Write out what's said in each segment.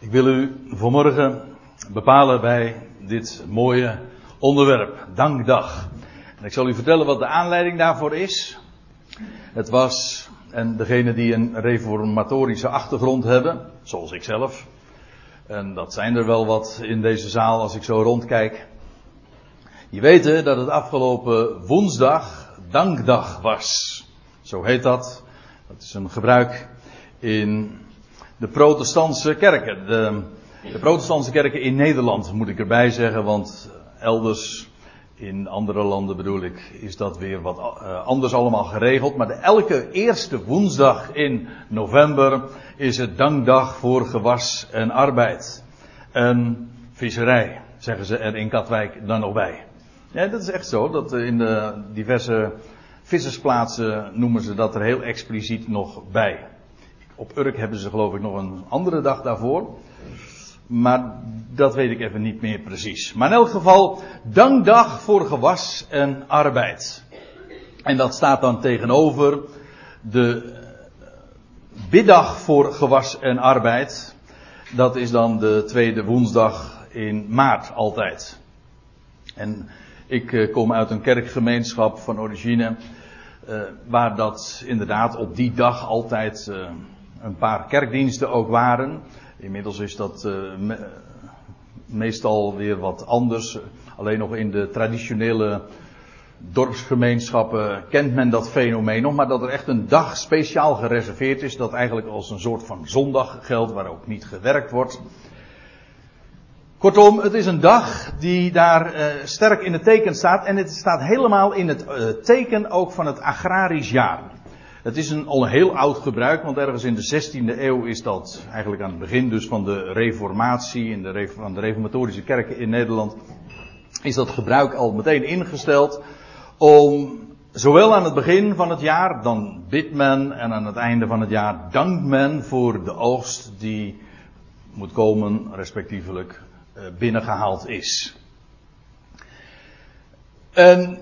Ik wil u vanmorgen bepalen bij dit mooie onderwerp, Dankdag. En ik zal u vertellen wat de aanleiding daarvoor is. Het was, en degenen die een reformatorische achtergrond hebben, zoals ik zelf, en dat zijn er wel wat in deze zaal als ik zo rondkijk. Je weet dat het afgelopen woensdag Dankdag was. Zo heet dat. Dat is een gebruik in de protestantse kerken. De, de protestantse kerken in Nederland moet ik erbij zeggen, want elders in andere landen bedoel ik, is dat weer wat uh, anders allemaal geregeld. Maar de elke eerste woensdag in november is het dankdag voor gewas en arbeid. En visserij, zeggen ze er in Katwijk dan nog bij. Ja, dat is echt zo, dat in de diverse vissersplaatsen noemen ze dat er heel expliciet nog bij. Op Urk hebben ze geloof ik nog een andere dag daarvoor. Maar dat weet ik even niet meer precies. Maar in elk geval, dankdag voor gewas en arbeid. En dat staat dan tegenover de biddag voor gewas en arbeid. Dat is dan de tweede woensdag in maart altijd. En ik eh, kom uit een kerkgemeenschap van origine. Uh, waar dat inderdaad op die dag altijd een paar kerkdiensten ook waren. Inmiddels is dat me, meestal weer wat anders. Alleen nog in de traditionele dorpsgemeenschappen kent men dat fenomeen nog. Maar dat er echt een dag speciaal gereserveerd is. Dat eigenlijk als een soort van zondag geldt waar ook niet gewerkt wordt. Kortom, het is een dag die daar uh, sterk in het teken staat. En het staat helemaal in het uh, teken ook van het agrarisch jaar. Het is een, al een heel oud gebruik, want ergens in de 16e eeuw is dat eigenlijk aan het begin dus van de reformatie, in de, van de reformatorische kerken in Nederland, is dat gebruik al meteen ingesteld om zowel aan het begin van het jaar, dan bidt men en aan het einde van het jaar dankt men voor de oogst die moet komen, respectievelijk eh, binnengehaald is. En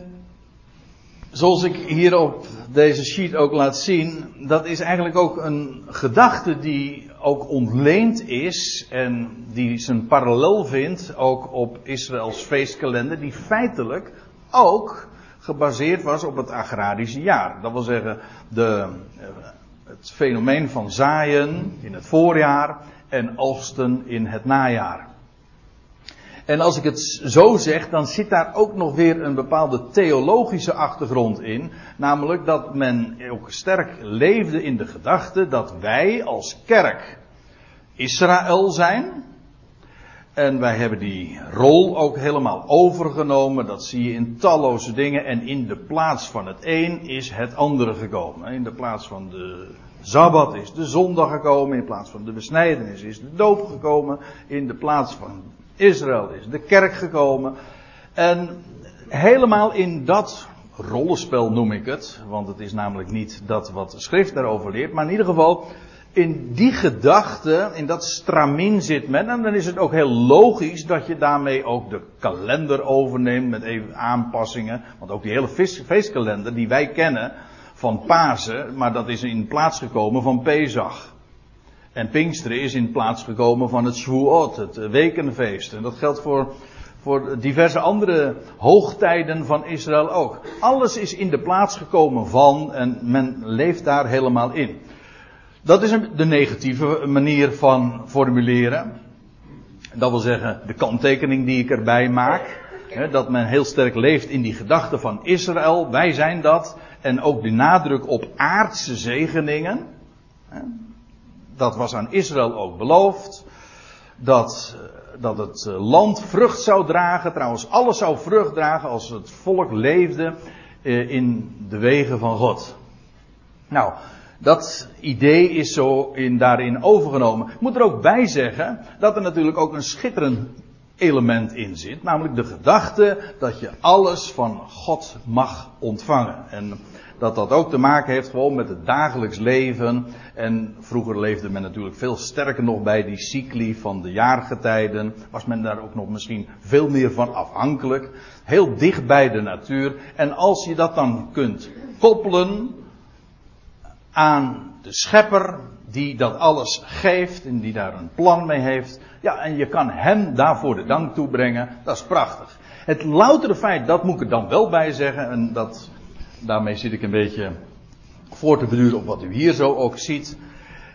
zoals ik hier op deze sheet ook laat zien, dat is eigenlijk ook een gedachte die ook ontleend is en die zijn parallel vindt ook op Israëls feestkalender, die feitelijk ook gebaseerd was op het agrarische jaar. Dat wil zeggen, de, het fenomeen van zaaien in het voorjaar en oogsten in het najaar. En als ik het zo zeg, dan zit daar ook nog weer een bepaalde theologische achtergrond in. Namelijk dat men ook sterk leefde in de gedachte dat wij als kerk Israël zijn. En wij hebben die rol ook helemaal overgenomen. Dat zie je in talloze dingen. En in de plaats van het een is het andere gekomen. In de plaats van de Sabbat is de zondag gekomen. In plaats van de besnijdenis is de doop gekomen. In de plaats van Israël is de kerk gekomen. En helemaal in dat rollenspel noem ik het. Want het is namelijk niet dat wat de schrift daarover leert. Maar in ieder geval, in die gedachte, in dat stramin zit men. En dan is het ook heel logisch dat je daarmee ook de kalender overneemt met even aanpassingen. Want ook die hele feestkalender die wij kennen van Pasen. Maar dat is in plaats gekomen van Pesach. En Pinksteren is in plaats gekomen van het Shavuot, het wekenfeest. En dat geldt voor, voor diverse andere hoogtijden van Israël ook. Alles is in de plaats gekomen van en men leeft daar helemaal in. Dat is de negatieve manier van formuleren. Dat wil zeggen, de kanttekening die ik erbij maak. dat men heel sterk leeft in die gedachte van Israël. Wij zijn dat. En ook de nadruk op aardse zegeningen dat was aan Israël ook beloofd. Dat, eh, dat het eh, land vrucht zou dragen. Trouwens, alles zou vrucht dragen als het volk leefde eh, in de wegen van God. Nou, dat idee is zo in, daarin overgenomen. Ik moet er ook bij zeggen dat er natuurlijk ook een schitterend element in zit. Namelijk de gedachte dat je alles van God mag ontvangen. En dat dat ook te maken heeft gewoon met het dagelijks leven. En vroeger leefde men natuurlijk veel sterker nog bij die cycli van de jaargetijden. Was men daar ook nog misschien veel meer van afhankelijk. Heel dicht bij de natuur. En als je dat dan kunt koppelen aan de schepper, die dat alles geeft en die daar een plan mee heeft. Ja, en je kan hem daarvoor de dank toebrengen. Dat is prachtig. Het loutere feit, dat moet ik er dan wel bij zeggen, en dat, daarmee zit ik een beetje voor te beduren op wat u hier zo ook ziet.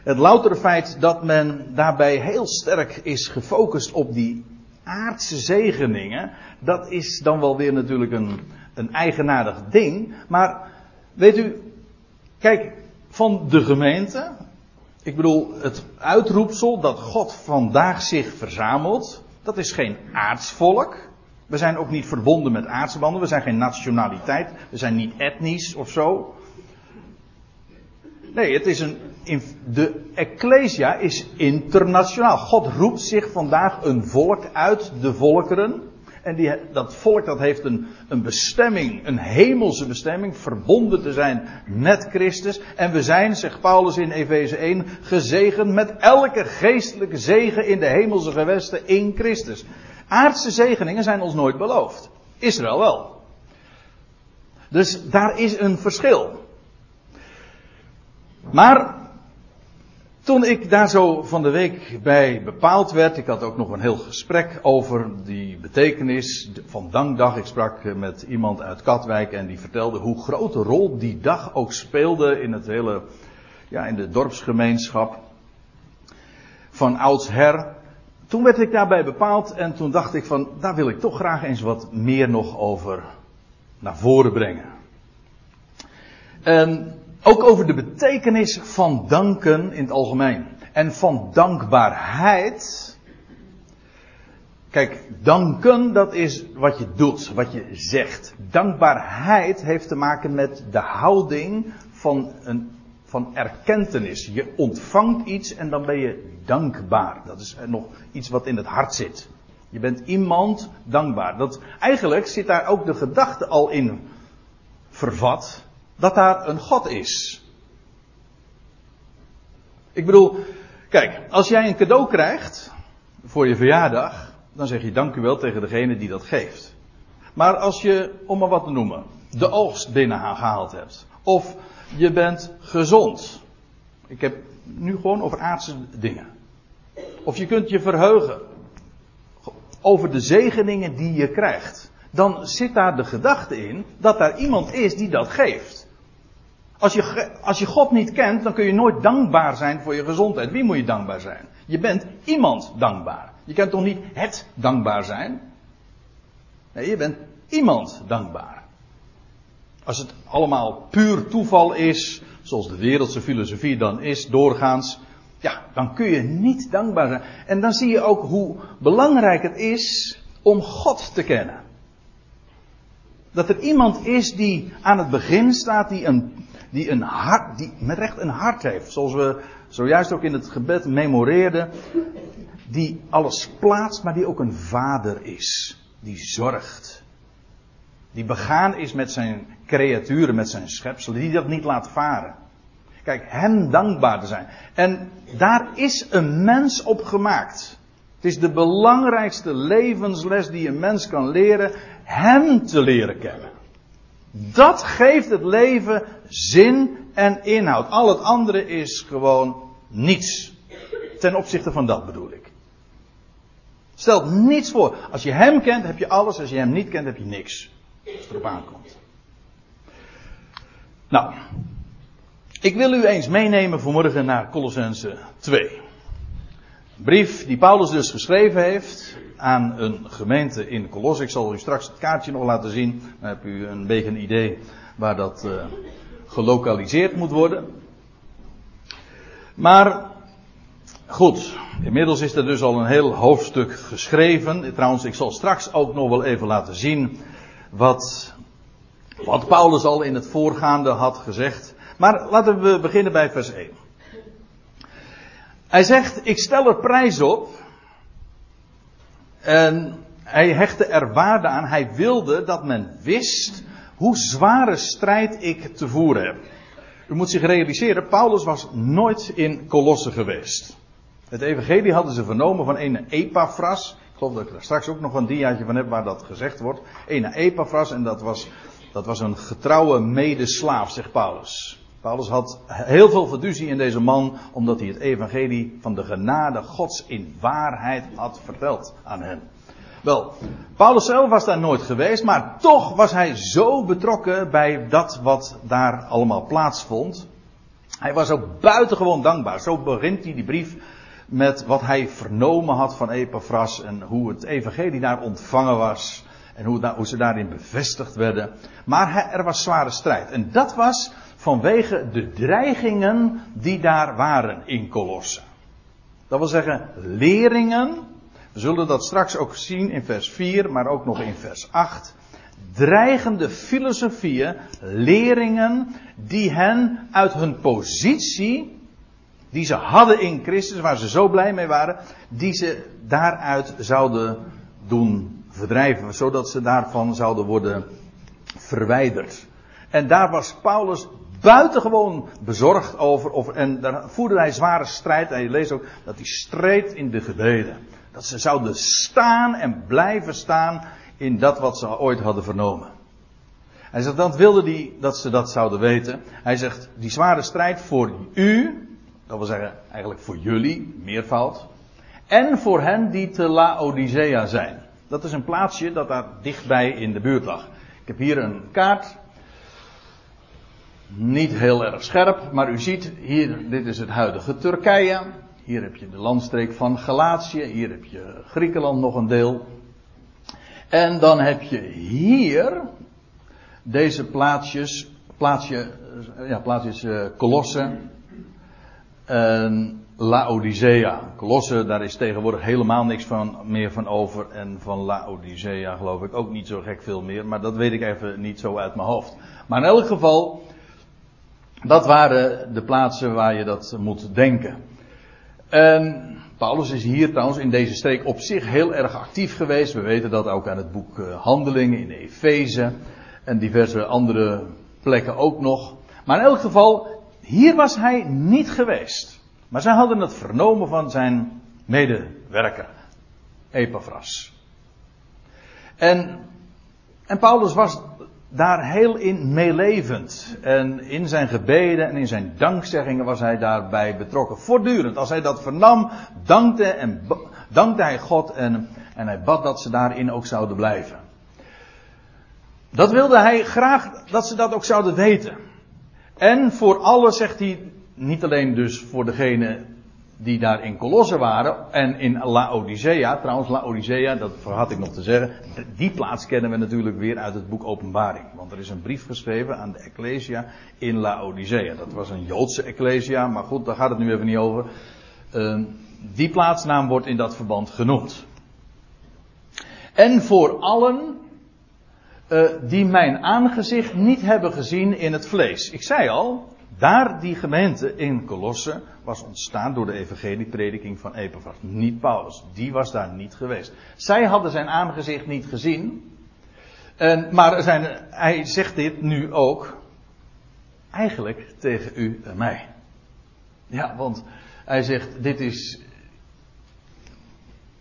Het loutere feit dat men daarbij heel sterk is gefocust op die aardse zegeningen, dat is dan wel weer natuurlijk een, een eigenaardig ding. Maar weet u, kijk, van de gemeente, ik bedoel, het uitroepsel dat God vandaag zich verzamelt, dat is geen aardsvolk. We zijn ook niet verbonden met aardsbanden, we zijn geen nationaliteit, we zijn niet etnisch of zo. Nee, het is een, de Ecclesia is internationaal. God roept zich vandaag een volk uit de volkeren. En die, dat volk dat heeft een, een bestemming, een hemelse bestemming, verbonden te zijn met Christus. En we zijn, zegt Paulus in Efeze 1, gezegend met elke geestelijke zegen in de hemelse gewesten in Christus. Aardse zegeningen zijn ons nooit beloofd. Israël wel. Dus daar is een verschil. Maar toen ik daar zo van de week bij bepaald werd, ik had ook nog een heel gesprek over die betekenis van Dankdag. Ik sprak eh, met iemand uit Katwijk en die vertelde hoe grote rol die dag ook speelde in het hele, ja, in de dorpsgemeenschap van oudsher. Toen werd ik daarbij bepaald en toen dacht ik van, daar wil ik toch graag eens wat meer nog over naar voren brengen. En ook over de betekenis van danken in het algemeen. En van dankbaarheid. Kijk, danken, dat is wat je doet, wat je zegt. Dankbaarheid heeft te maken met de houding van, een, van erkentenis. Je ontvangt iets en dan ben je dankbaar. Dat is nog iets wat in het hart zit. Je bent iemand dankbaar. Dat, eigenlijk zit daar ook de gedachte al in vervat dat daar een God is. Ik bedoel, kijk, als jij een cadeau krijgt voor je verjaardag, dan zeg je dank u wel tegen degene die dat geeft. Maar als je, om maar wat te noemen, de oogst binnengehaald hebt, of je bent gezond. Ik heb nu gewoon over aardse dingen. Of je kunt je verheugen over de zegeningen die je krijgt. Dan zit daar de gedachte in dat daar iemand is die dat geeft. Als je, als je God niet kent, dan kun je nooit dankbaar zijn voor je gezondheid. Wie moet je dankbaar zijn? Je bent iemand dankbaar. Je kunt toch niet het dankbaar zijn? Nee, je bent iemand dankbaar. Als het allemaal puur toeval is, zoals de wereldse filosofie dan is, doorgaans, ja, dan kun je niet dankbaar zijn. En dan zie je ook hoe belangrijk het is om God te kennen. Dat er iemand is die aan het begin staat, die een die een hart, die met recht een hart heeft. Zoals we zojuist ook in het gebed memoreerden. Die alles plaatst, maar die ook een vader is. Die zorgt. Die begaan is met zijn creaturen, met zijn schepselen. Die dat niet laat varen. Kijk, hem dankbaar te zijn. En daar is een mens op gemaakt. Het is de belangrijkste levensles die een mens kan leren. Hem te leren kennen. Dat geeft het leven zin en inhoud. Al het andere is gewoon niets. Ten opzichte van dat bedoel ik. Stelt niets voor. Als je hem kent, heb je alles. Als je hem niet kent, heb je niks. Als het erop aankomt. Nou. Ik wil u eens meenemen vanmorgen naar Colossense 2. Een brief die Paulus dus geschreven heeft aan een gemeente in Colosse. Ik zal u straks het kaartje nog laten zien. Dan heb u een beetje een idee waar dat uh, gelokaliseerd moet worden. Maar goed, inmiddels is er dus al een heel hoofdstuk geschreven. Trouwens, ik zal straks ook nog wel even laten zien wat, wat Paulus al in het voorgaande had gezegd. Maar laten we beginnen bij vers 1. Hij zegt, ik stel er prijs op en hij hechtte er waarde aan. Hij wilde dat men wist hoe zware strijd ik te voeren heb. U moet zich realiseren, Paulus was nooit in Colosse geweest. Het evangelie hadden ze vernomen van een Epaphras. Geloof dat ik daar straks ook nog een diaatje van heb waar dat gezegd wordt. Een Epaphras en dat was, dat was een getrouwe medeslaaf, zegt Paulus. Paulus had heel veel fiducie in deze man, omdat hij het evangelie van de genade Gods in waarheid had verteld aan hen. Wel, Paulus zelf was daar nooit geweest, maar toch was hij zo betrokken bij dat wat daar allemaal plaatsvond. Hij was ook buitengewoon dankbaar. Zo begint hij die brief met wat hij vernomen had van Epaphras en hoe het evangelie daar ontvangen was en hoe, ze daarin bevestigd werden. Maar er was zware strijd. En dat was vanwege de dreigingen die daar waren in Colosse. Dat wil zeggen, leringen. We zullen dat straks ook zien in vers 4, maar ook nog in vers 8. Dreigende filosofieën, leringen die hen uit hun positie, die ze hadden in Christus, waar ze zo blij mee waren, die ze daaruit zouden doen verdrijven, zodat ze daarvan zouden worden verwijderd. En daar was Paulus buitengewoon bezorgd over. En daar voerde hij zware strijd. En je leest ook dat hij streed in de gebeden. Dat ze zouden staan en blijven staan in dat wat ze ooit hadden vernomen. Hij zegt, dat wilde hij dat ze dat zouden weten. Hij zegt, die zware strijd voor u, dat wil zeggen eigenlijk voor jullie, meervoud. En voor hen die te Laodicea zijn. Dat is een plaatsje dat daar dichtbij in de buurt lag. Ik heb hier een kaart niet heel erg scherp, maar u ziet hier, dit is het huidige Turkije. Hier heb je de landstreek van Galatië, hier heb je Griekenland nog een deel. En dan heb je hier deze plaatsjes, plaatsje, ja, plaatsjes uh, Colosse en Laodicea. Colosse, daar is tegenwoordig helemaal niks van, meer van over. En van Laodicea geloof ik ook niet zo gek veel meer. Maar dat weet ik even niet zo uit mijn hoofd. Maar in elk geval, dat waren de plaatsen waar je dat moet denken. En Paulus is hier trouwens in deze streek op zich heel erg actief geweest. We weten dat ook aan het boek eh, Handelingen in Efeze en diverse andere plekken ook nog. Maar in elk geval, hier was hij niet geweest. Maar zij hadden het vernomen van zijn medewerker, Epaphras. En, en Paulus was daar heel in meelevend. En in zijn gebeden en in zijn dankzeggingen was hij daarbij betrokken. Voortdurend. Als hij dat vernam, dankte, en, dankte hij God en, en hij bad dat ze daarin ook zouden blijven. Dat wilde hij graag dat ze dat ook zouden weten. En voor alle zegt hij, niet alleen dus voor degene die daar in Colosse waren en in Laodicea. Trouwens, Laodicea, dat had ik nog te zeggen. Die plaats kennen we natuurlijk weer uit het boek Openbaring. Want er is een brief geschreven aan de Ecclesia in Laodicea. Dat was een Joodse Ecclesia, maar goed, daar gaat het nu even niet over. Uh, die plaatsnaam wordt in dat verband genoemd. En voor allen uh, die mijn aangezicht niet hebben gezien in het vlees. Ik zei al, daar die gemeente in Colosse was ontstaan door de evangelieprediking van Epaphras. Niet Paulus. Die was daar niet geweest. Zij hadden zijn aangezicht niet gezien. En, maar zijn, hij zegt dit nu ook. Eigenlijk tegen u en mij. Ja, want hij zegt, dit is.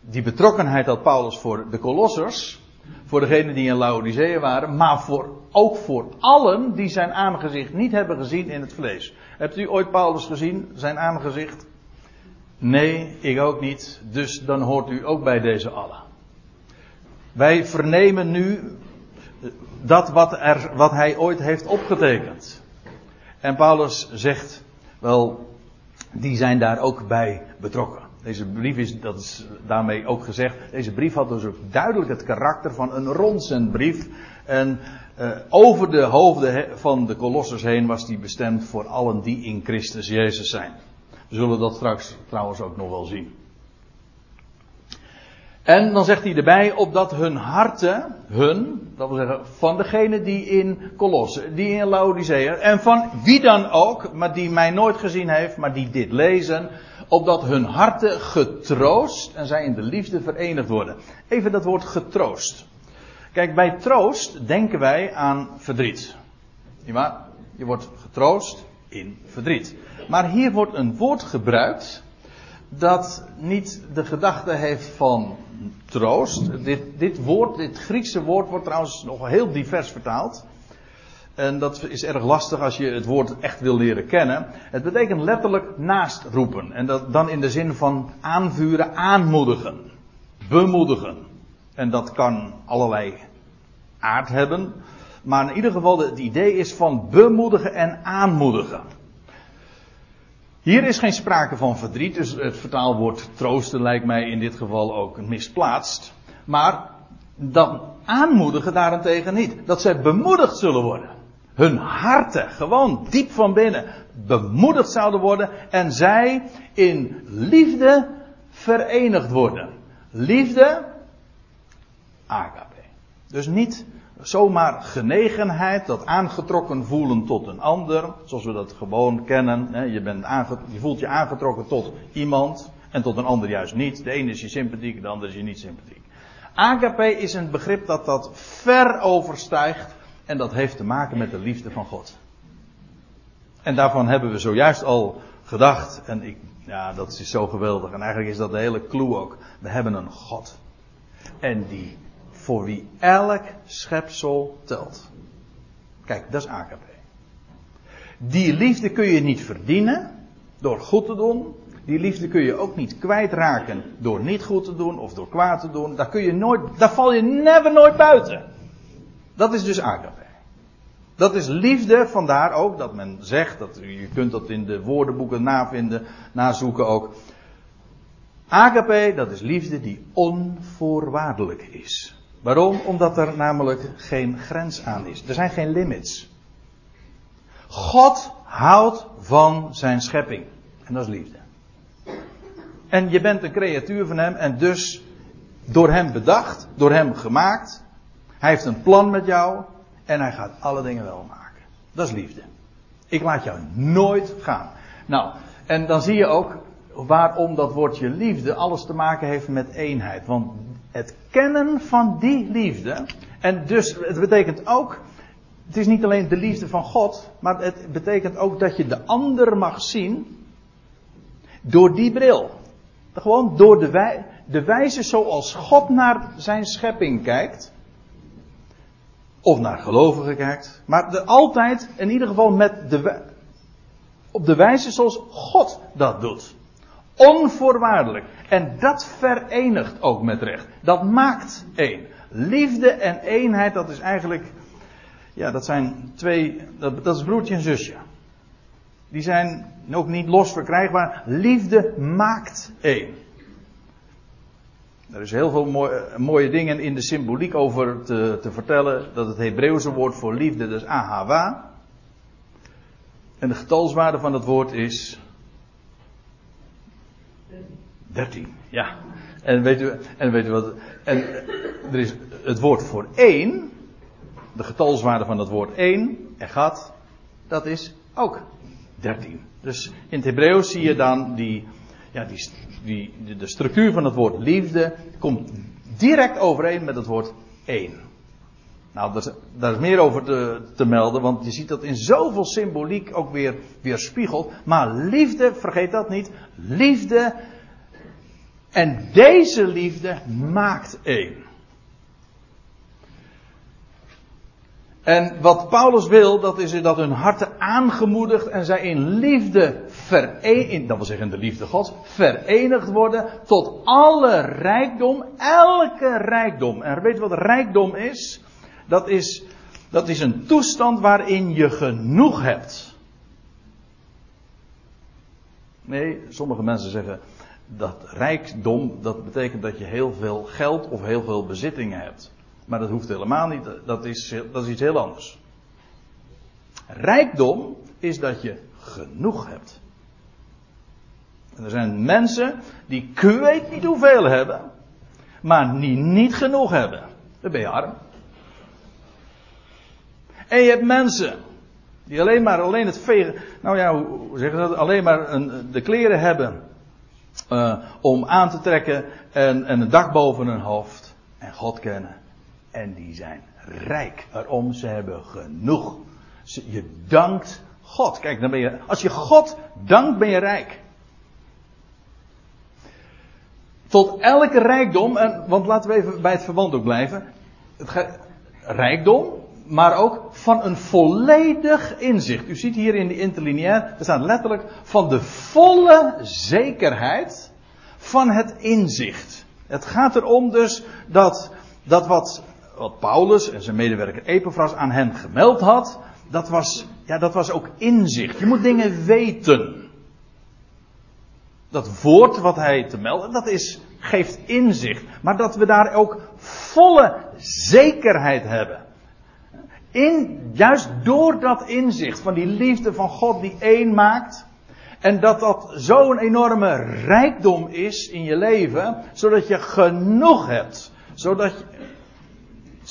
Die betrokkenheid had Paulus voor de Colossers. Voor degenen die in Laodicea waren, maar voor, ook voor allen die zijn aangezicht niet hebben gezien in het vlees. Hebt u ooit Paulus gezien, zijn aangezicht? Nee, ik ook niet. Dus dan hoort u ook bij deze allen. Wij vernemen nu dat wat, er, wat hij ooit heeft opgetekend. En Paulus zegt, wel, die zijn daar ook bij betrokken. Deze brief is, dat is daarmee ook gezegd, deze brief had dus ook duidelijk het karakter van een rondzendbrief. En uh, over de hoofden van de kolossers heen was die bestemd voor allen die in Christus Jezus zijn. We zullen dat straks trouwens ook nog wel zien. En dan zegt hij erbij, opdat hun harten, hun, dat wil zeggen van degene die in Colosse, die in Laodicea, en van wie dan ook, maar die mij nooit gezien heeft, maar die dit lezen, opdat hun harten getroost en zij in de liefde verenigd worden. Even dat woord getroost. Kijk, bij troost denken wij aan verdriet. Je wordt getroost in verdriet. Maar hier wordt een woord gebruikt dat niet de gedachte heeft van troost. Dit, dit woord, dit Griekse woord wordt trouwens nog heel divers vertaald. En dat is erg lastig als je het woord echt wil leren kennen. Het betekent letterlijk naast roepen. En dat dan in de zin van aanvuren, aanmoedigen. Bemoedigen. En dat kan allerlei aard hebben. Maar in ieder geval het idee is van bemoedigen en aanmoedigen. Hier is geen sprake van verdriet, dus het vertaalwoord troosten lijkt mij in dit geval ook misplaatst. Maar dan aanmoedigen daarentegen niet. Dat zij bemoedigd zullen worden. Hun harten, gewoon diep van binnen, bemoedigd zouden worden en zij in liefde verenigd worden. Liefde, agape. Dus niet zomaar genegenheid, dat aangetrokken voelen tot een ander, zoals we dat gewoon kennen. Je, bent je voelt je aangetrokken tot iemand en tot een ander juist niet. De ene is je sympathiek, de ander is je niet sympathiek. Agape is een begrip dat dat ver overstijgt en dat heeft te maken met de liefde van God. En daarvan hebben we zojuist al gedacht en ik, ja, dat is zo geweldig en eigenlijk is dat de hele clue ook. We hebben een God. En die voor wie elk schepsel telt. Kijk, dat is agape. Die liefde kun je niet verdienen door goed te doen. Die liefde kun je ook niet kwijtraken door niet goed te doen of door kwaad te doen. Daar kun je nooit, daar val je never nooit buiten. Dat is dus agape. Dat is liefde, vandaar ook dat men zegt, dat, je kunt dat in de woordenboeken navinden, nazoeken ook. Agape, dat is liefde die onvoorwaardelijk is. Waarom? Omdat er namelijk geen grens aan is. Er zijn geen limits. God houdt van zijn schepping. En dat is liefde. En je bent een creatuur van hem en dus door hem bedacht, door hem gemaakt. Hij heeft een plan met jou en hij gaat alle dingen wel maken. Dat is liefde. Ik laat jou nooit gaan. Nou, en dan zie je ook waarom dat woordje liefde alles te maken heeft met eenheid. Want het kennen van die liefde. En dus, het betekent ook. Het is niet alleen de liefde van God. Maar het betekent ook dat je de ander mag zien. Door die bril. Gewoon door de, wij, de wijze zoals God naar zijn schepping kijkt. Of naar gelovigen kijkt. Maar de, altijd, in ieder geval met de, op de wijze zoals God dat doet. Onvoorwaardelijk. En dat verenigt ook met recht. Dat maakt één. Liefde en eenheid, dat is eigenlijk. Ja, dat zijn twee. Dat, dat is broertje en zusje. Die zijn ook niet los verkrijgbaar. Liefde maakt één. Er is heel veel mooie, mooie dingen in de symboliek over te, te vertellen. Dat het Hebreeuwse woord voor liefde, dat is ahava. En de getalswaarde van het woord is 13, ja. En weet u, en weet u wat. En er is het woord voor één. De getalswaarde van het woord één. En gaat. Dat is ook 13. Dus in het Hebreeuws zie je dan die. Ja, die, die, de structuur van het woord liefde. Komt direct overeen met het woord één. Nou, daar is, daar is meer over te, te, melden, want je ziet dat in zoveel symboliek ook weer, weer spiegelt. Maar liefde, vergeet dat niet. Liefde en deze liefde maakt één. En wat Paulus wil, dat is dat hun harten aangemoedigd en zij in liefde verenigd, dat wil zeggen de liefde Gods, verenigd worden tot alle rijkdom, elke rijkdom. En weet je wat rijkdom is? Dat is, dat is een toestand waarin je genoeg hebt. Nee, sommige mensen zeggen, dat rijkdom, dat betekent dat je heel veel geld of heel veel bezittingen hebt. Maar dat hoeft helemaal niet, dat is, dat is iets heel anders. Rijkdom is dat je genoeg hebt. En er zijn mensen die ik weet niet hoeveel hebben, maar die niet genoeg hebben. Dan ben je arm. En je hebt mensen die alleen maar alleen het vegen, nou ja, hoe zeggen ze dat, alleen maar een, de kleren hebben uh, om aan te trekken en, en een dak boven hun hoofd. En God kennen. En die zijn rijk. Waarom? Ze hebben genoeg. Je dankt God. Kijk, dan ben je, als je God dankt, ben je rijk. Tot elke rijkdom, en, want laten we even bij het verband ook blijven. Het, rijkdom, maar ook van een volledig inzicht. U ziet hier in de interlineair, er staat letterlijk van de volle zekerheid van het inzicht. Het gaat erom dus dat, dat wat, wat Paulus en zijn medewerker Epaphras aan hen gemeld had, dat was, ja, dat was ook inzicht. Je moet dingen weten. Dat woord wat hij te melden, dat is, geeft inzicht. Maar dat we daar ook volle zekerheid hebben. In, juist door dat inzicht van die liefde van God die één maakt. En dat dat zo'n enorme rijkdom is in je leven, zodat je genoeg hebt. Zodat je,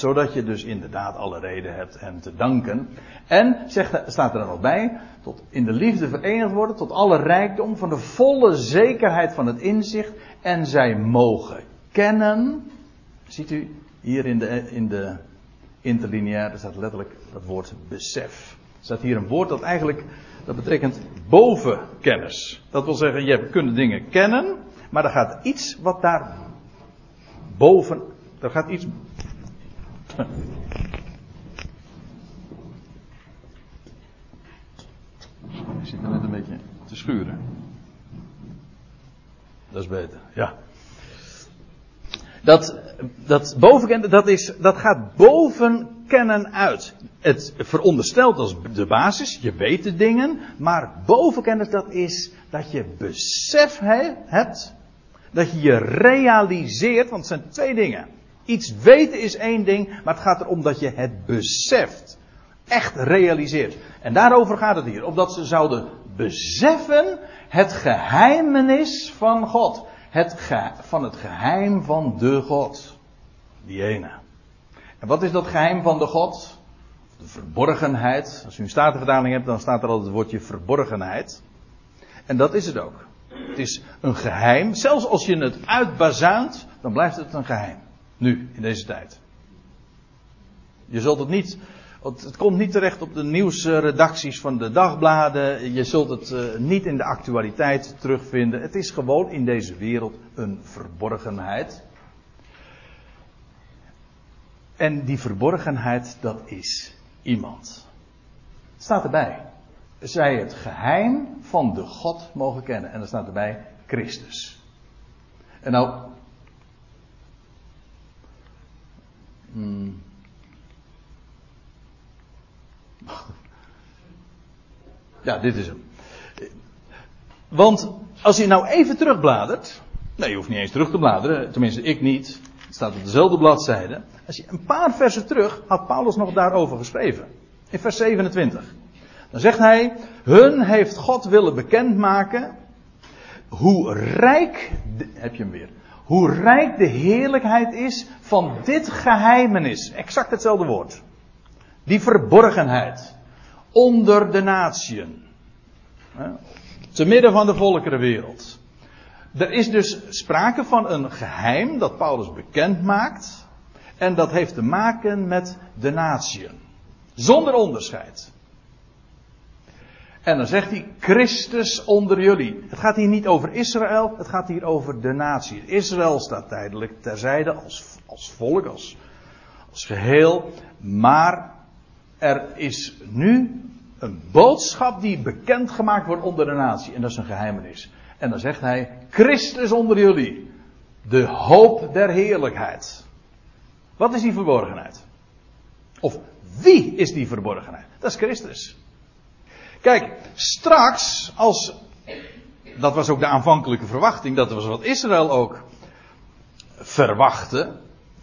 zodat je dus inderdaad alle reden hebt hem te danken. En, zegt, staat er dan nog bij, tot in de liefde verenigd worden, tot alle rijkdom van de volle zekerheid van het inzicht. En zij mogen kennen, ziet u hier in de, in de interlineair, er staat letterlijk dat woord besef. Er staat hier een woord dat eigenlijk, dat betekent bovenkennis. Dat wil zeggen, je kunt dingen kennen, maar er gaat iets wat daar boven, er gaat iets. Ik zit er net een beetje te schuren. Dat is beter, ja. Dat, dat bovenkennen, dat, is, dat gaat boven kennen uit. Het veronderstelt als de basis, je weet de dingen, maar bovenkennis dat is dat je besef hebt, dat je je realiseert, want het zijn twee dingen. Iets weten is één ding, maar het gaat erom dat je het beseft. Echt realiseert. En daarover gaat het hier. Opdat ze zouden beseffen het geheimenis van God. Het van het geheim van de God. Die ene. En wat is dat geheim van de God? De verborgenheid. Als u een statenvertaling hebt, dan staat er altijd het woordje verborgenheid. En dat is het ook. Het is een geheim. Zelfs als je het uitbazuint, dan blijft het een geheim. Nu, in deze tijd. Je zult het niet. Het komt niet terecht op de nieuwsredacties van de dagbladen. Je zult het eh, niet in de actualiteit terugvinden. Het is gewoon in deze wereld een verborgenheid. En die verborgenheid, dat is iemand. Het staat erbij. Zij het geheim van de God mogen kennen. En er staat erbij Christus. En nou, Hmm. Ja, dit is hem. Want als je nou even terugbladert. Nee, je hoeft niet eens terug te bladeren. Tenminste, ik niet. Het staat op dezelfde bladzijde. Als je een paar versen terug had Paulus nog daarover geschreven. In vers 27. Dan zegt hij: Hun heeft God willen bekendmaken. Hoe rijk. Heb je hem weer hoe rijk de heerlijkheid is van dit geheimenis. Exact hetzelfde woord. Die verborgenheid. Onder de natieën. Te midden van de volkerenwereld. Er is dus sprake van een geheim dat Paulus bekend maakt. En dat heeft te maken met de natieën. Zonder onderscheid. En dan zegt hij Christus onder jullie. Het gaat hier niet over Israël, het gaat hier over de natie. Israël staat tijdelijk terzijde als, als volk, als, als geheel. Maar er is nu een boodschap die bekendgemaakt wordt onder de natie. En dat is een geheimenis. En dan zegt hij Christus onder jullie. De hoop der heerlijkheid. Wat is die verborgenheid? Of wie is die verborgenheid? Dat is Christus. Kijk, straks, als. Dat was ook de aanvankelijke verwachting, dat was wat Israël ook verwachtte.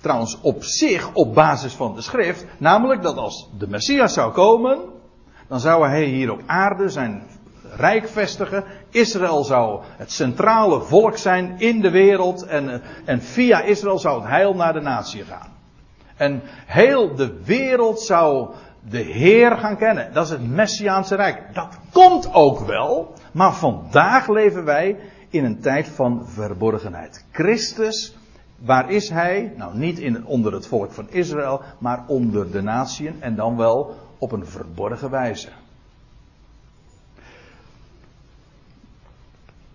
Trouwens, op zich, op basis van de schrift. Namelijk dat als de Messias zou komen. dan zou hij hier op aarde zijn rijk vestigen. Israël zou het centrale volk zijn in de wereld. En, en via Israël zou het heil naar de natie gaan. En heel de wereld zou de Heer gaan kennen. Dat is het Messiaanse Rijk. Dat komt ook wel, maar vandaag leven wij in een tijd van verborgenheid. Christus, waar is Hij? Nou, niet in, onder het volk van Israël, maar onder de natieën en dan wel op een verborgen wijze.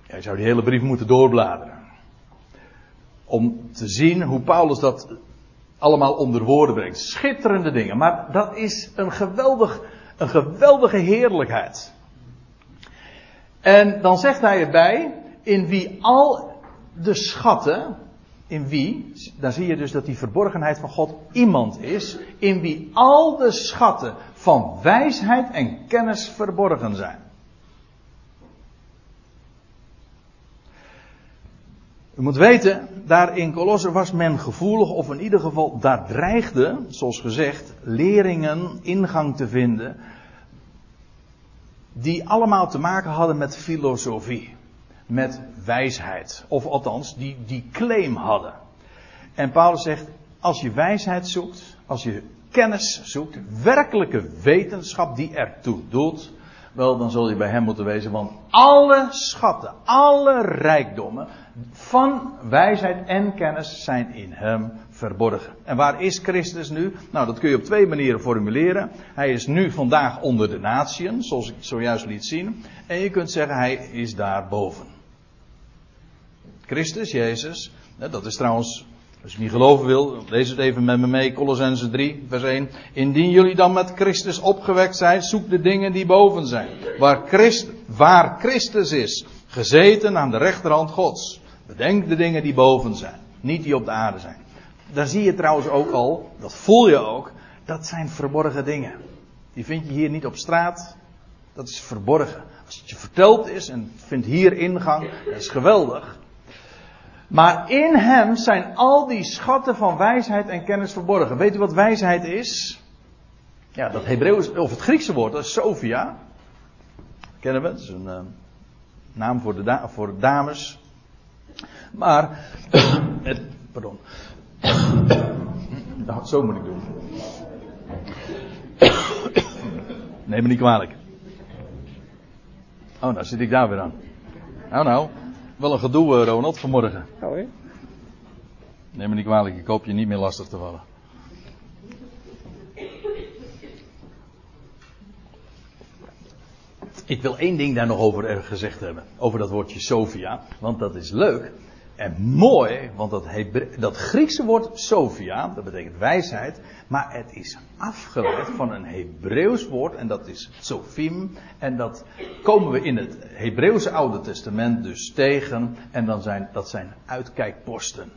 Ja, je zou die hele brief moeten doorbladeren. Om te zien hoe Paulus dat allemaal onder woorden brengt. Schitterende dingen. Maar dat is een, geweldig, een geweldige heerlijkheid. En dan zegt hij erbij, in wie al de schatten, in wie, daar zie je dus dat die verborgenheid van God iemand is, in wie al de schatten van wijsheid en kennis verborgen zijn. U moet weten, daar in Colosser was men gevoelig, of in ieder geval daar dreigde, zoals gezegd, leringen ingang te vinden, die allemaal te maken hadden met filosofie, met wijsheid, of althans, die die claim hadden. En Paulus zegt, als je wijsheid zoekt, als je kennis zoekt, werkelijke wetenschap die ertoe doet, wel, dan zul je bij hem moeten wezen, want alle schatten, alle rijkdommen van wijsheid en kennis zijn in hem verborgen. En waar is Christus nu? Nou, dat kun je op twee manieren formuleren. Hij is nu vandaag onder de natieën, zoals ik zojuist liet zien. En je kunt zeggen, hij is daar boven. Christus, Jezus, dat is trouwens als je niet geloven wil, lees het even met me mee, Colossense 3, vers 1. Indien jullie dan met Christus opgewekt zijn, zoek de dingen die boven zijn. Waar, waar Christus is, gezeten aan de rechterhand Gods. Bedenk de dingen die boven zijn, niet die op de aarde zijn. Daar zie je trouwens ook al, dat voel je ook, dat zijn verborgen dingen. Die vind je hier niet op straat, dat is verborgen. Als het je verteld is en vindt hier ingang, dat is geweldig. Maar in hem zijn al die schatten van wijsheid en kennis verborgen. Weet u wat wijsheid is? Ja, dat Hebreeuws, of het Griekse woord, dat is Sophia. Kennen we? Dat is een uh, naam voor de, voor dames. Maar, het, pardon. zo moet ik doen. Neem me niet kwalijk. Oh, nou zit ik daar weer aan. Nou, nou. Wel een gedoe, eh, Ronald, vanmorgen. Oh? Neem me niet kwalijk, ik hoop je niet meer lastig te vallen. Ik wil één ding daar nog over gezegd hebben. Over dat woordje Sophia. Want dat is leuk. En mooi, want dat, dat Griekse woord Sophia, dat betekent wijsheid, maar het is afgeleid van een Hebreeuws woord en dat is Sophim. En dat komen we in het Hebreeuwse Oude Testament dus tegen en dan zijn, dat zijn uitkijkposten.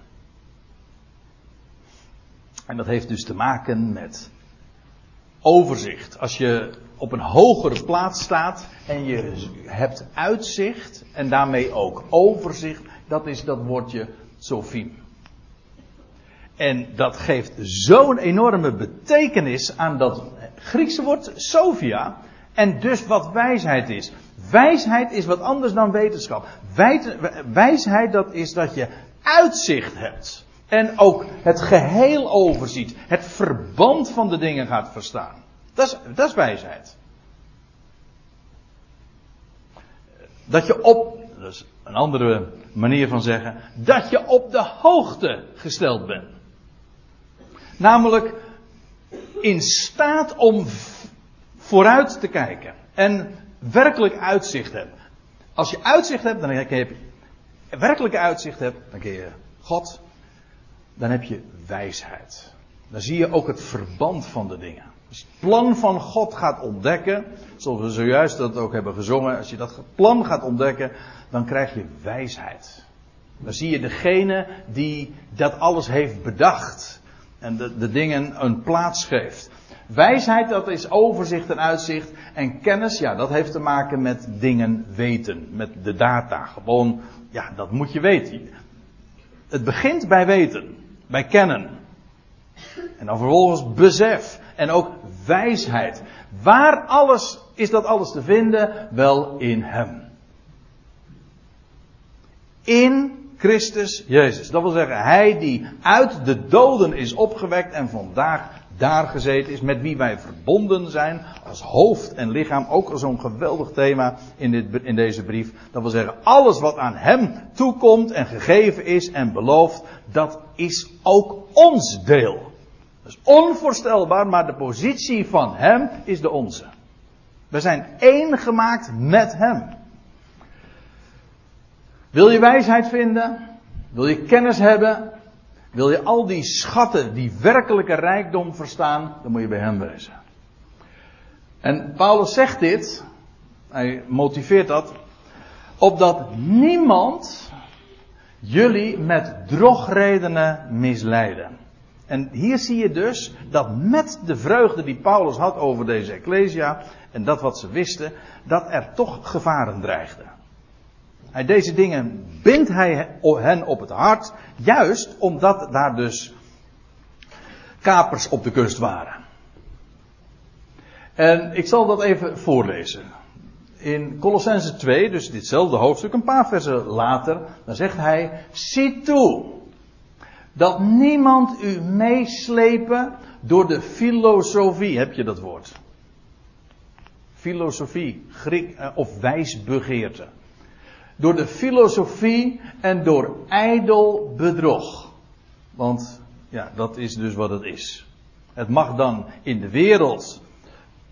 En dat heeft dus te maken met overzicht. Als je op een hogere plaats staat en je hebt uitzicht en daarmee ook overzicht, dat is dat woordje Sophie. En dat geeft zo'n enorme betekenis aan dat Griekse woord Sophia. En dus wat wijsheid is. Wijsheid is wat anders dan wetenschap. Wijsheid dat is dat je uitzicht hebt. En ook het geheel overziet. Het verband van de dingen gaat verstaan. Dat is, dat is wijsheid. Dat je op, dat is een andere manier van zeggen, dat je op de hoogte gesteld bent. Namelijk in staat om vooruit te kijken en werkelijk uitzicht hebt. Als je uitzicht hebt, dan heb je werkelijke uitzicht hebt, dan ken je God, dan heb je wijsheid. Dan zie je ook het verband van de dingen. Plan van God gaat ontdekken, zoals we zojuist dat ook hebben gezongen, als je dat plan gaat ontdekken, dan krijg je wijsheid. Dan zie je degene die dat alles heeft bedacht en de, de dingen een plaats geeft. Wijsheid, dat is overzicht en uitzicht. En kennis, ja, dat heeft te maken met dingen weten. Met de data. Gewoon, ja, dat moet je weten. Het begint bij weten. Bij kennen. En dan vervolgens besef. En ook wijsheid. Waar alles is dat alles te vinden? Wel in Hem. In Christus Jezus. Dat wil zeggen, Hij die uit de doden is opgewekt en vandaag daar gezeten is, met wie wij verbonden zijn, als hoofd en lichaam. Ook zo'n geweldig thema in, dit, in deze brief. Dat wil zeggen, alles wat aan Hem toekomt en gegeven is en beloofd, dat is ook ons deel. Dat is onvoorstelbaar, maar de positie van Hem is de onze. We zijn één gemaakt met Hem. Wil je wijsheid vinden? Wil je kennis hebben? Wil je al die schatten, die werkelijke rijkdom verstaan, dan moet je bij hem wezen. En Paulus zegt dit, hij motiveert dat, opdat niemand jullie met drogredenen misleiden. En hier zie je dus dat met de vreugde die Paulus had over deze Ecclesia en dat wat ze wisten, dat er toch gevaren dreigden. Deze dingen bindt hij hen op het hart, juist omdat daar dus kapers op de kust waren. En ik zal dat even voorlezen. In Colossense 2, dus ditzelfde hoofdstuk, een paar versen later, dan zegt hij: Zie toe dat niemand u meeslepen door de filosofie, heb je dat woord? Filosofie, Griek eh, of wijsbegeerte. Door de filosofie en door ijdel bedrog. Want ja, dat is dus wat het is. Het mag dan in de wereld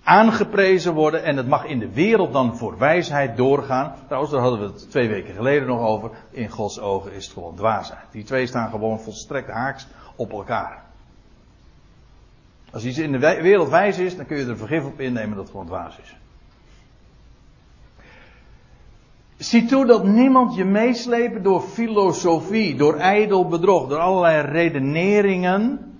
aangeprezen worden en het mag in de wereld dan voor wijsheid doorgaan. Trouwens, daar hadden we het twee weken geleden nog over. In Gods ogen is het gewoon dwaasheid. Die twee staan gewoon volstrekt haaks op elkaar. Als iets in de wereld wijs is, dan kun je er vergif op innemen dat het gewoon dwaas is. Zie toe dat niemand je meeslepen door filosofie, door ijdel bedrog, door allerlei redeneringen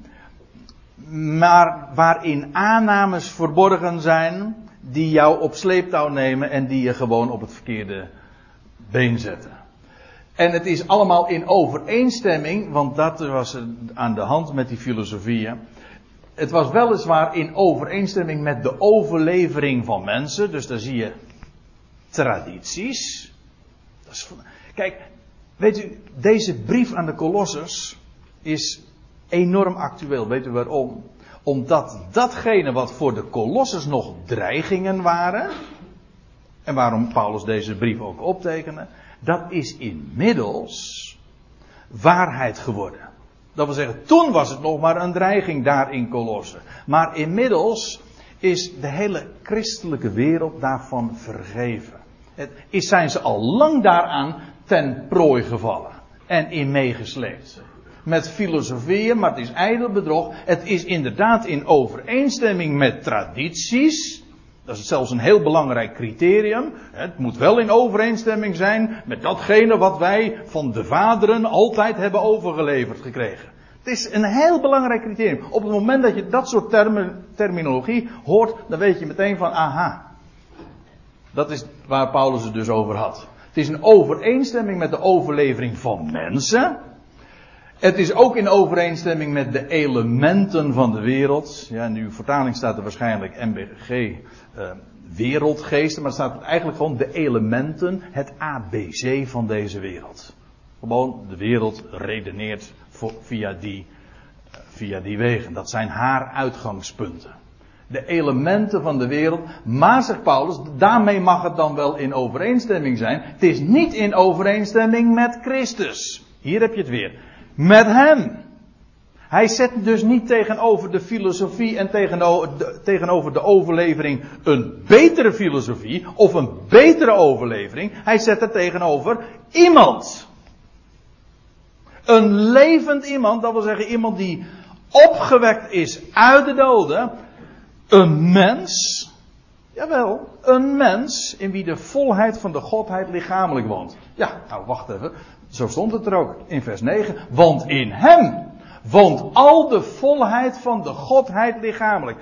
maar waarin aannames verborgen zijn die jou op sleeptouw nemen en die je gewoon op het verkeerde been zetten. En het is allemaal in overeenstemming, want dat was aan de hand met die filosofieën. Het was weliswaar in overeenstemming met de overlevering van mensen, dus daar zie je tradities. kijk, weet u, deze brief aan de Kolossers is enorm actueel. Weet u waarom? Omdat datgene wat voor de kolosses nog dreigingen waren. En waarom Paulus deze brief ook optekende. Dat is inmiddels waarheid geworden. Dat wil zeggen, toen was het nog maar een dreiging daar in Kolossen. Maar inmiddels is de hele christelijke wereld daarvan vergeven. Het is, zijn ze al lang daaraan ten prooi gevallen. En in meegesleept met filosofieën, maar het is ijdel bedrog. Het is inderdaad in overeenstemming met tradities. Dat is zelfs een heel belangrijk criterium. Het moet wel in overeenstemming zijn met datgene wat wij van de vaderen altijd hebben overgeleverd gekregen. Het is een heel belangrijk criterium. Op het moment dat je dat soort termen, terminologie hoort, dan weet je meteen van aha. Dat is waar Paulus het dus over had. Het is een overeenstemming met de overlevering van mensen. Het is ook in overeenstemming met de elementen van de wereld. Ja, in uw vertaling staat er waarschijnlijk MBG uh, wereldgeesten, maar er staat eigenlijk gewoon de elementen, het ABC van deze wereld. Gewoon de wereld redeneert via die, uh, via die wegen. Dat zijn haar uitgangspunten. De elementen van de wereld. Maar, zegt Paulus, daarmee mag het dan wel in overeenstemming zijn. Het is niet in overeenstemming met Christus. Hier heb je het weer met hem. Hij zet dus niet tegenover de filosofie en tegenover de overlevering een betere filosofie of een betere overlevering. Hij zet er tegenover iemand. Een levend iemand, dat wil zeggen iemand die opgewekt is uit de doden. Een mens. Jawel, een mens in wie de volheid van de Godheid lichamelijk woont. Ja, nou wacht even. Zo stond het er ook in vers 9. Want in hem woont al de volheid van de Godheid lichamelijk.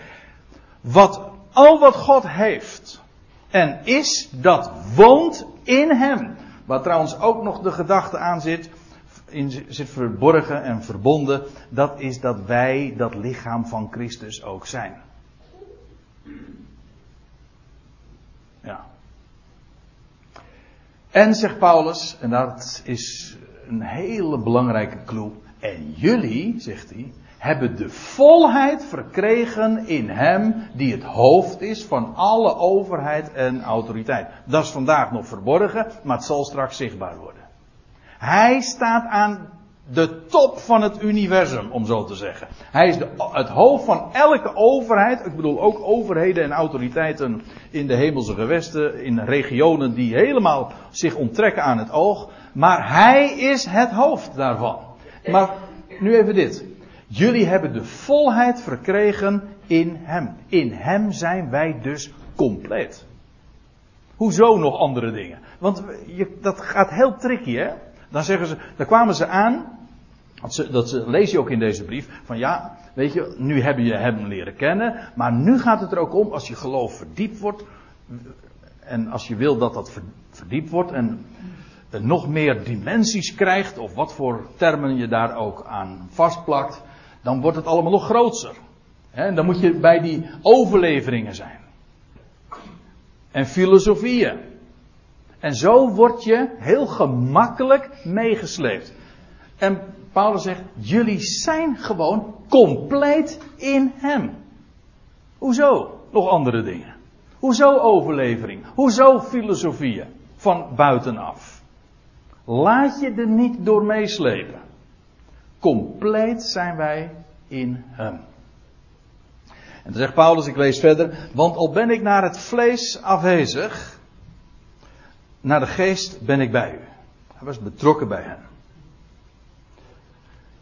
Wat, al wat God heeft en is, dat woont in hem. Waar trouwens ook nog de gedachte aan zit, in, zit verborgen en verbonden, dat is dat wij dat lichaam van Christus ook zijn. Ja. En zegt Paulus, en dat is een hele belangrijke clue. En jullie, zegt hij, hebben de volheid verkregen in hem die het hoofd is van alle overheid en autoriteit. Dat is vandaag nog verborgen, maar het zal straks zichtbaar worden. Hij staat aan de top van het universum, om zo te zeggen. Hij is de, het hoofd van elke overheid. Ik bedoel ook overheden en autoriteiten in de hemelse gewesten, in regionen die helemaal zich onttrekken aan het oog. Maar hij is het hoofd daarvan. Maar, nu even dit. Jullie hebben de volheid verkregen in Hem. In Hem zijn wij dus compleet. Hoezo nog andere dingen? Want je, dat gaat heel tricky, hè? Dan zeggen ze, daar kwamen ze aan. Dat, ze, dat lees je ook in deze brief. Van ja, weet je, nu heb je hem leren kennen. Maar nu gaat het er ook om, als je geloof verdiept wordt. En als je wil dat dat verdiept wordt. En nog meer dimensies krijgt. Of wat voor termen je daar ook aan vastplakt. Dan wordt het allemaal nog groter. En dan moet je bij die overleveringen zijn. En filosofieën. En zo word je heel gemakkelijk meegesleept. En Paulus zegt, jullie zijn gewoon compleet in hem. Hoezo? Nog andere dingen. Hoezo overlevering? Hoezo filosofieën van buitenaf? Laat je er niet door meeslepen. Compleet zijn wij in hem. En dan zegt Paulus, ik lees verder, want al ben ik naar het vlees afwezig, naar de geest ben ik bij u. Hij was betrokken bij hen.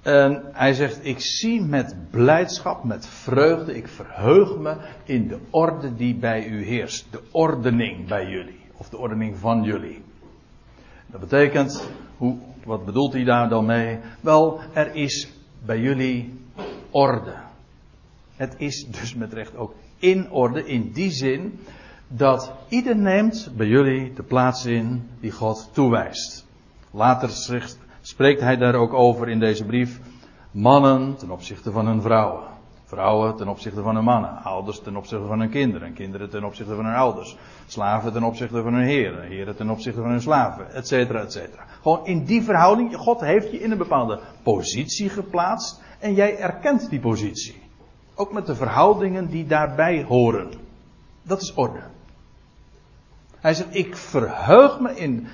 En hij zegt, ik zie met blijdschap, met vreugde, ik verheug me in de orde die bij u heerst. De ordening bij jullie. Of de ordening van jullie. Dat betekent, hoe, wat bedoelt hij daar dan mee? Wel, er is bij jullie orde. Het is dus met recht ook in orde in die zin dat ieder neemt bij jullie de plaats in die God toewijst. Later spreekt hij daar ook over in deze brief. Mannen ten opzichte van hun vrouwen. Vrouwen ten opzichte van hun mannen. Ouders ten opzichte van hun kinderen. Kinderen ten opzichte van hun ouders. Slaven ten opzichte van hun heren. Heren ten opzichte van hun slaven. Etcetera, etcetera. Gewoon in die verhouding. God heeft je in een bepaalde positie geplaatst. En jij erkent die positie. Ook met de verhoudingen die daarbij horen. Dat is orde. Hij zegt, ik verheug me in,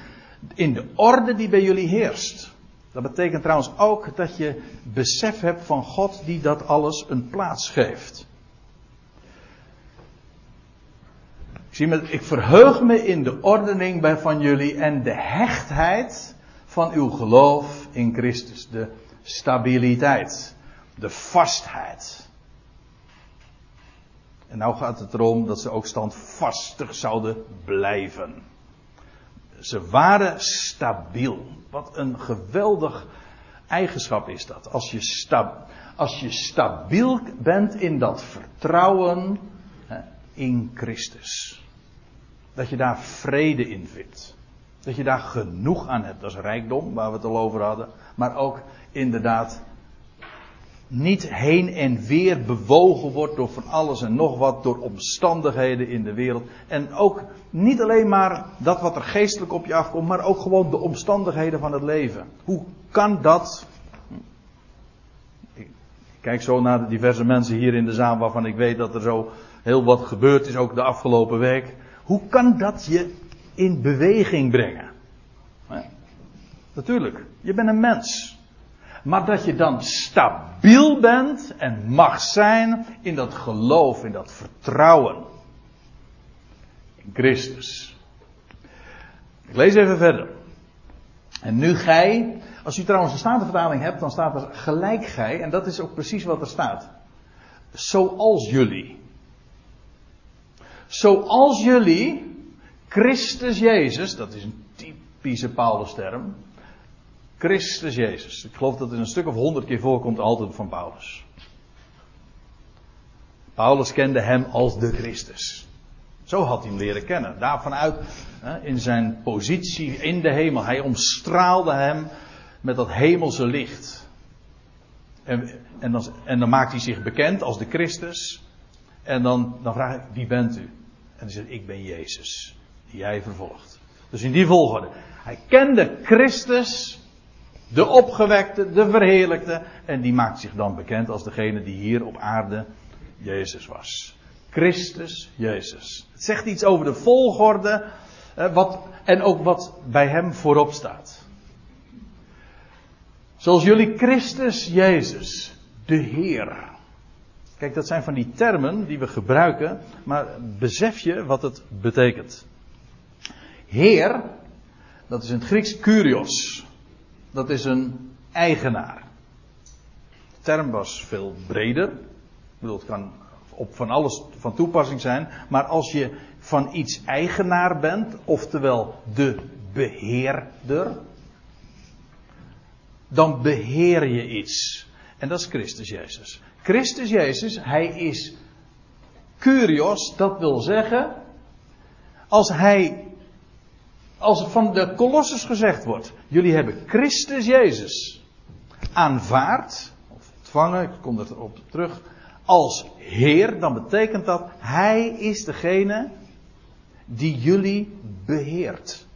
in de orde die bij jullie heerst. Dat betekent trouwens ook dat je besef hebt van God die dat alles een plaats geeft. Ik, zie met, ik verheug me in de ordening van jullie en de hechtheid van uw geloof in Christus. De stabiliteit, de vastheid. Nou gaat het erom dat ze ook standvastig zouden blijven. Ze waren stabiel. Wat een geweldig eigenschap is dat. Als je, als je stabiel bent in dat vertrouwen hè, in Christus. Dat je daar vrede in vindt. Dat je daar genoeg aan hebt. Dat is rijkdom, waar we het al over hadden. Maar ook inderdaad niet heen en weer bewogen wordt door van alles en nog wat, door omstandigheden in de wereld. En ook niet alleen maar dat wat er geestelijk op je afkomt, maar ook gewoon de omstandigheden van het leven. Hoe kan dat? Ik kijk zo naar de diverse mensen hier in de zaal waarvan ik weet dat er zo heel wat gebeurd is, ook de afgelopen week. Hoe kan dat je in beweging brengen? Natuurlijk, je bent een mens. Maar dat je dan stabiel bent en mag zijn in dat geloof, in dat vertrouwen. In Christus. Ik lees even verder. En nu gij, als u trouwens een statenvertaling hebt, dan staat er gelijk gij, en dat is ook precies wat er staat. Zoals jullie. Zoals jullie, Christus Jezus, dat is een typische Paulus term, Christus Jezus. Ik geloof dat het een stuk of honderd keer voorkomt altijd van Paulus. Paulus kende hem als de Christus. Zo had hij hem leren kennen. Daarvanuit in zijn positie in de hemel. Hij omstraalde hem met dat hemelse licht. En, en, dan, en dan maakt hij zich bekend als de Christus. En dan, dan vraag ik, wie bent u? En hij zegt, ik ben Jezus, die jij vervolgt. Dus in die volgorde. Hij kende Christus de opgewekte, de verheerlijkte. En die maakt zich dan bekend als degene die hier op aarde Jezus was. Christus Jezus. Het zegt iets over de volgorde. Eh, wat, en ook wat bij hem voorop staat. Zoals jullie Christus Jezus, de Heer. Kijk, dat zijn van die termen die we gebruiken, maar besef je wat het betekent. Heer, dat is in het Grieks kurios dat is een eigenaar. term was veel breder. Ik bedoel, het kan op van alles van toepassing zijn. Maar als je van iets eigenaar bent, oftewel de beheerder, dan beheer je iets. En dat is Christus Jezus. Christus Jezus, hij is Curios, dat wil zeggen, als hij, als van de Colossus gezegd wordt, jullie hebben Christus Jezus aanvaard, of ontvangen, ik kom erop terug, als Heer, dan betekent dat Hij is degene die jullie beheert.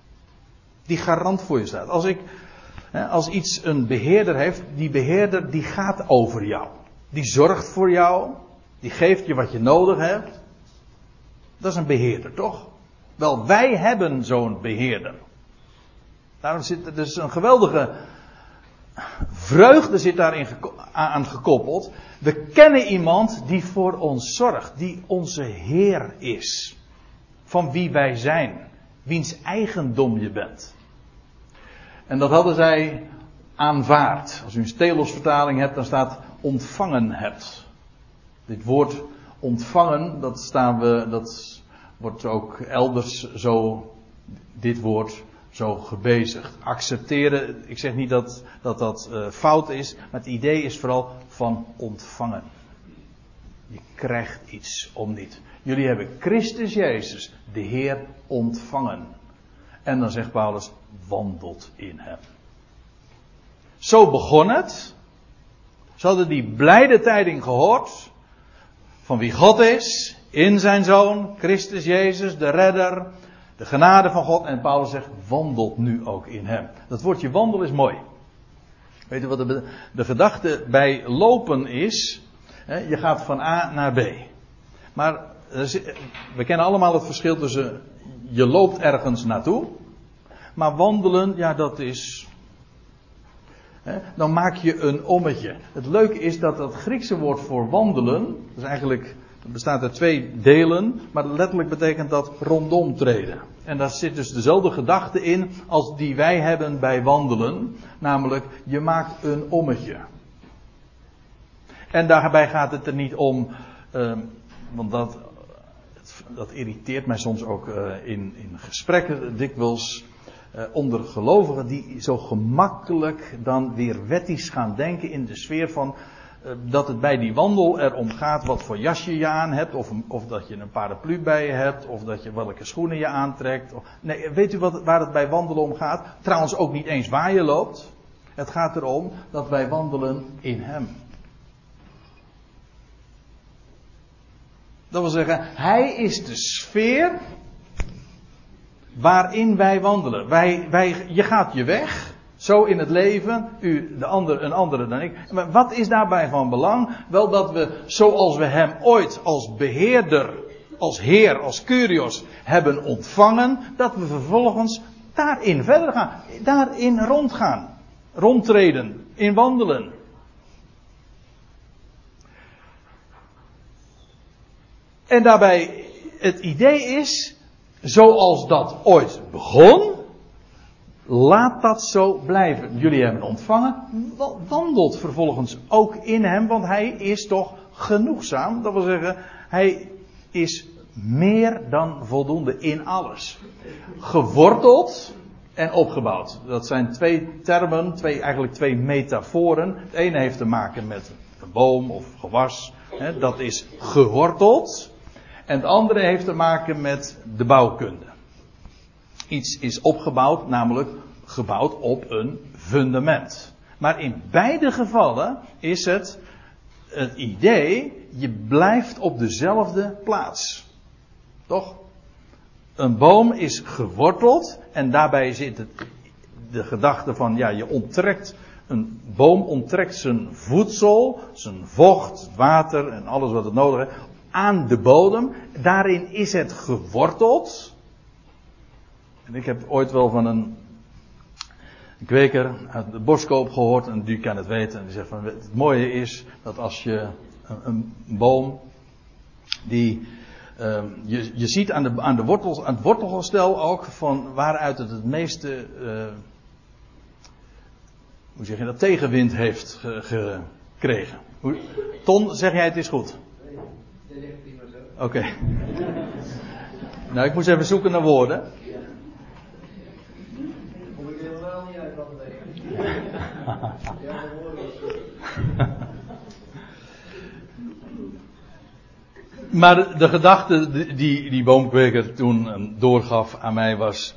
Die garant voor je staat. Als ik, als iets een beheerder heeft, die beheerder die gaat over jou. Die zorgt voor jou. Die geeft je wat je nodig hebt. Dat is een beheerder, toch? Wel, wij hebben zo'n beheerder. Daarom zit er dus een geweldige vreugde zit daarin aan gekoppeld. We kennen iemand die voor ons zorgt, die onze Heer is. Van wie wij zijn, wiens eigendom je bent. En dat hadden zij aanvaard. Als u een Stelos vertaling hebt, dan staat ontvangen hebt. Dit woord ontvangen, dat staan we, dat wordt ook elders zo, dit woord zo gebezigd. Accepteren, ik zeg niet dat dat, dat uh, fout is, maar het idee is vooral van ontvangen. Je krijgt iets om niet. Jullie hebben Christus Jezus, de Heer, ontvangen. En dan zegt Paulus, wandelt in hem. Zo begon het. Ze hadden die blijde tijding gehoord. Van wie God is, in zijn zoon, Christus Jezus, de redder, de genade van God. En Paulus zegt, wandelt nu ook in hem. Dat woordje wandel is mooi. Weet je wat de, de gedachte bij lopen is? je gaat van A naar B. Maar we kennen allemaal het verschil tussen je loopt ergens naartoe. Maar wandelen, ja, dat is. dan maak je een ommetje. Het leuke is dat dat Griekse woord voor wandelen, dat is eigenlijk het bestaat uit twee delen, maar letterlijk betekent dat rondom treden. En daar zit dus dezelfde gedachte in als die wij hebben bij wandelen. Namelijk, je maakt een ommetje. En daarbij gaat het er niet om, uh, want dat, dat irriteert mij soms ook uh, in, in gesprekken dikwijls. Uh, onder gelovigen die zo gemakkelijk dan weer wettisch gaan denken in de sfeer van eh, dat het bij die wandel erom gaat wat voor jasje je aan hebt, of, of dat je een paraplu bij je hebt, of dat je welke schoenen je aantrekt. Nee, weet u wat, waar het bij wandelen om gaat? Trouwens ook niet eens waar je loopt. Het gaat erom dat wij wandelen in Hem. Dat wil zeggen, Hij is de sfeer waarin wij wandelen. Wij, wij, je gaat je weg. Zo in het leven, u de ander, een andere dan ik. Maar wat is daarbij van belang? Wel dat we, zoals we hem ooit als beheerder, als heer, als curios hebben ontvangen, dat we vervolgens daarin verder gaan. Daarin rondgaan. Rondtreden. In wandelen. En daarbij, het idee is, zoals dat ooit begon, Laat dat zo blijven. Jullie hebben ontvangen. Wandelt vervolgens ook in hem, want hij is toch genoegzaam. Dat wil zeggen, hij is meer dan voldoende in alles. Geworteld en opgebouwd. Dat zijn twee termen, twee, eigenlijk twee metaforen. Het ene heeft te maken met een boom of gewas. Hè, dat is geworteld. En het andere heeft te maken met de bouwkunde iets is opgebouwd, namelijk gebouwd op een fundament. Maar in beide gevallen is het het idee, je blijft op dezelfde plaats. Toch? Een boom is geworteld en daarbij zit het, de gedachte van, ja, je onttrekt, een boom onttrekt zijn voedsel, zijn vocht, water en alles wat het nodig heeft, aan de bodem. Daarin is het geworteld. En ik heb ooit wel van een kweker uit de boskoop gehoord, en die kan het weten. En die zegt van, het mooie is dat als je een, een boom, die, uh, je, je ziet aan, de, aan, de wortels, aan het wortelgestel ook van waaruit het het meeste, uh, hoe zeg je dat, tegenwind heeft ge, ge, kregen. Ton, zeg jij het is goed? Oké. Nou, ik moest even zoeken naar woorden. Kom ik helemaal niet uit wat Maar de gedachte die die boomkweker toen doorgaf aan mij was,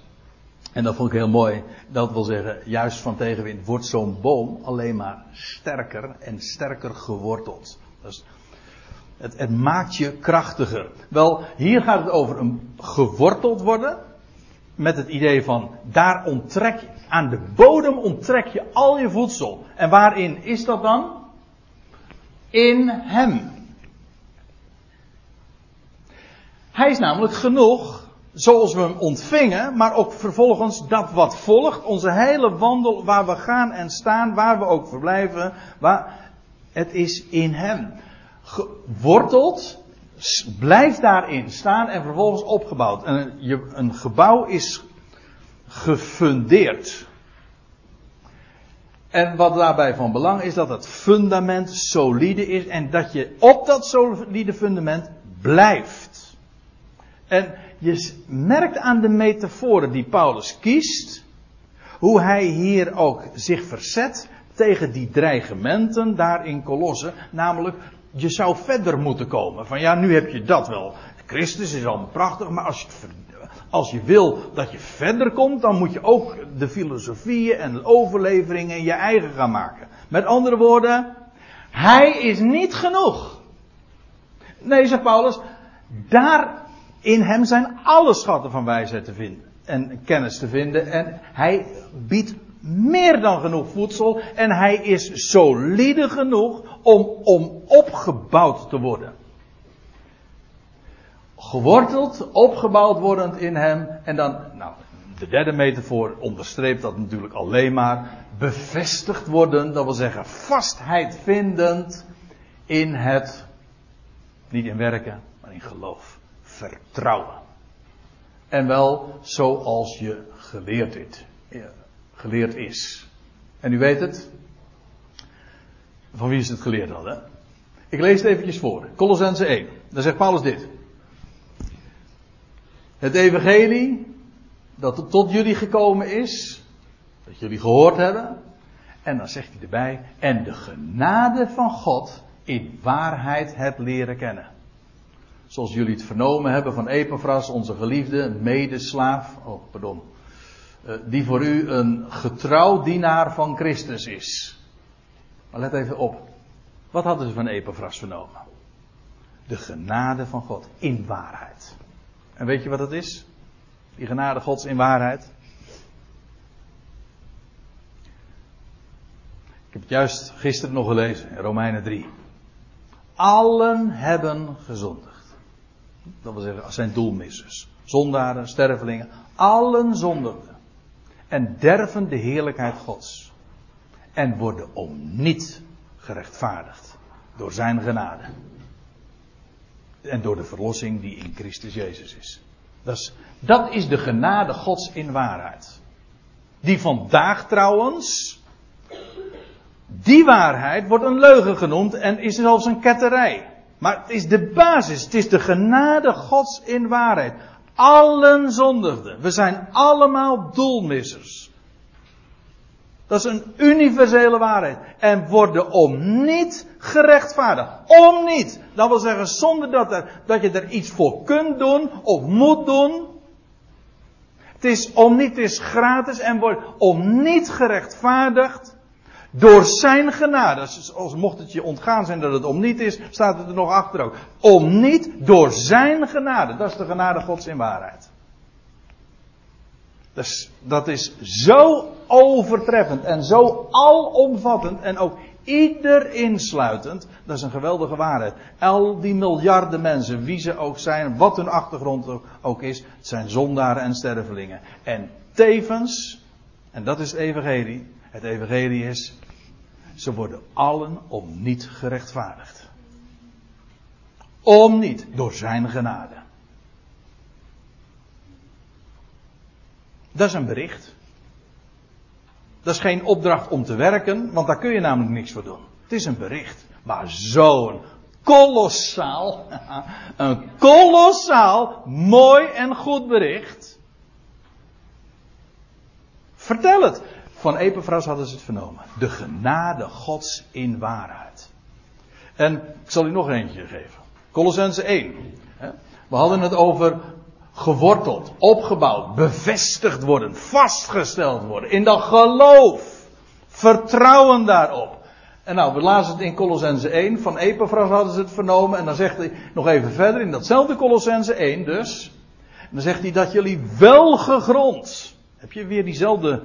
en dat vond ik heel mooi, dat wil zeggen, juist van tegenwind wordt zo'n boom alleen maar sterker en sterker geworteld. Dus het, het, maakt je krachtiger. Wel, hier gaat het over een geworteld worden. Met het idee van, daar onttrek je, aan de bodem onttrek je al je voedsel. En waarin is dat dan? In Hem. Hij is namelijk genoeg, zoals we hem ontvingen, maar ook vervolgens dat wat volgt, onze hele wandel, waar we gaan en staan, waar we ook verblijven, waar, het is in hem. Geworteld, blijft daarin staan en vervolgens opgebouwd. En je, een gebouw is gefundeerd. En wat daarbij van belang is dat het fundament solide is en dat je op dat solide fundament blijft. En je merkt aan de metaforen die Paulus kiest, hoe hij hier ook zich verzet tegen die dreigementen daar in Colosse. Namelijk, je zou verder moeten komen. Van ja, nu heb je dat wel. Christus is al prachtig, maar als je, als je wil dat je verder komt, dan moet je ook de filosofieën en de overleveringen je eigen gaan maken. Met andere woorden, hij is niet genoeg. Nee, zegt Paulus, daar in hem zijn alle schatten van wijsheid te vinden en kennis te vinden. En hij biedt meer dan genoeg voedsel. En hij is solide genoeg om, om opgebouwd te worden. Geworteld, opgebouwd wordend in hem. En dan, nou, de derde metafoor onderstreept dat natuurlijk alleen maar. Bevestigd worden, dat wil zeggen vastheid vindend in het, niet in werken, maar in geloof vertrouwen. En wel zoals je geleerd, het, geleerd is. En u weet het. Van wie is het geleerd hè? Ik lees het eventjes voor. Colossense 1. Dan zegt Paulus dit. Het evangelie dat tot jullie gekomen is. Dat jullie gehoord hebben. En dan zegt hij erbij. En de genade van God in waarheid hebt leren kennen. Zoals jullie het vernomen hebben van Epaphras, onze geliefde medeslaaf. Oh, pardon. Uh, die voor u een getrouw dienaar van Christus is. Maar let even op. Wat hadden ze van Epaphras vernomen? De genade van God in waarheid. En weet je wat dat is? Die genade Gods in waarheid. Ik heb het juist gisteren nog gelezen, in Romeinen 3. Allen hebben gezondigd. Dat wil zeggen, zijn doelmissers. Zondaren, stervelingen. Allen zondigden. En derven de heerlijkheid Gods. En worden om niet gerechtvaardigd. Door zijn genade. En door de verlossing die in Christus Jezus is. Dat is, dat is de genade Gods in waarheid. Die vandaag trouwens. Die waarheid wordt een leugen genoemd en is zelfs een ketterij. Maar het is de basis. Het is de genade Gods in waarheid. Allen zondigden. We zijn allemaal doelmissers. Dat is een universele waarheid. En worden om niet gerechtvaardigd. Om niet. Dat wil zeggen zonder dat, er, dat je er iets voor kunt doen of moet doen. Het is om niet, het is gratis en wordt om niet gerechtvaardigd. Door zijn genade. Als mocht het je ontgaan zijn dat het om niet is, staat het er nog achter ook. Om niet door zijn genade. Dat is de genade Gods in waarheid. Dat is zo overtreffend en zo alomvattend en ook ieder insluitend. Dat is een geweldige waarheid. Al die miljarden mensen, wie ze ook zijn, wat hun achtergrond ook is, het zijn zondaren en stervelingen. En tevens, en dat is het evangelie, het evangelie is, ze worden allen om niet gerechtvaardigd. Om niet, door zijn genade. Dat is een bericht. Dat is geen opdracht om te werken, want daar kun je namelijk niks voor doen. Het is een bericht. Maar zo'n kolossaal, een kolossaal mooi en goed bericht. Vertel het. Van Epaphras hadden ze het vernomen. De genade Gods in waarheid. En ik zal u nog eentje geven. Colossense 1. We hadden het over geworteld, opgebouwd, bevestigd worden, vastgesteld worden. In dat geloof. Vertrouwen daarop. En nou, we lazen het in Colossense 1. Van Epaphras hadden ze het vernomen. En dan zegt hij nog even verder in datzelfde Colossense 1 dus. Dan zegt hij dat jullie wel gegrond. Heb je weer diezelfde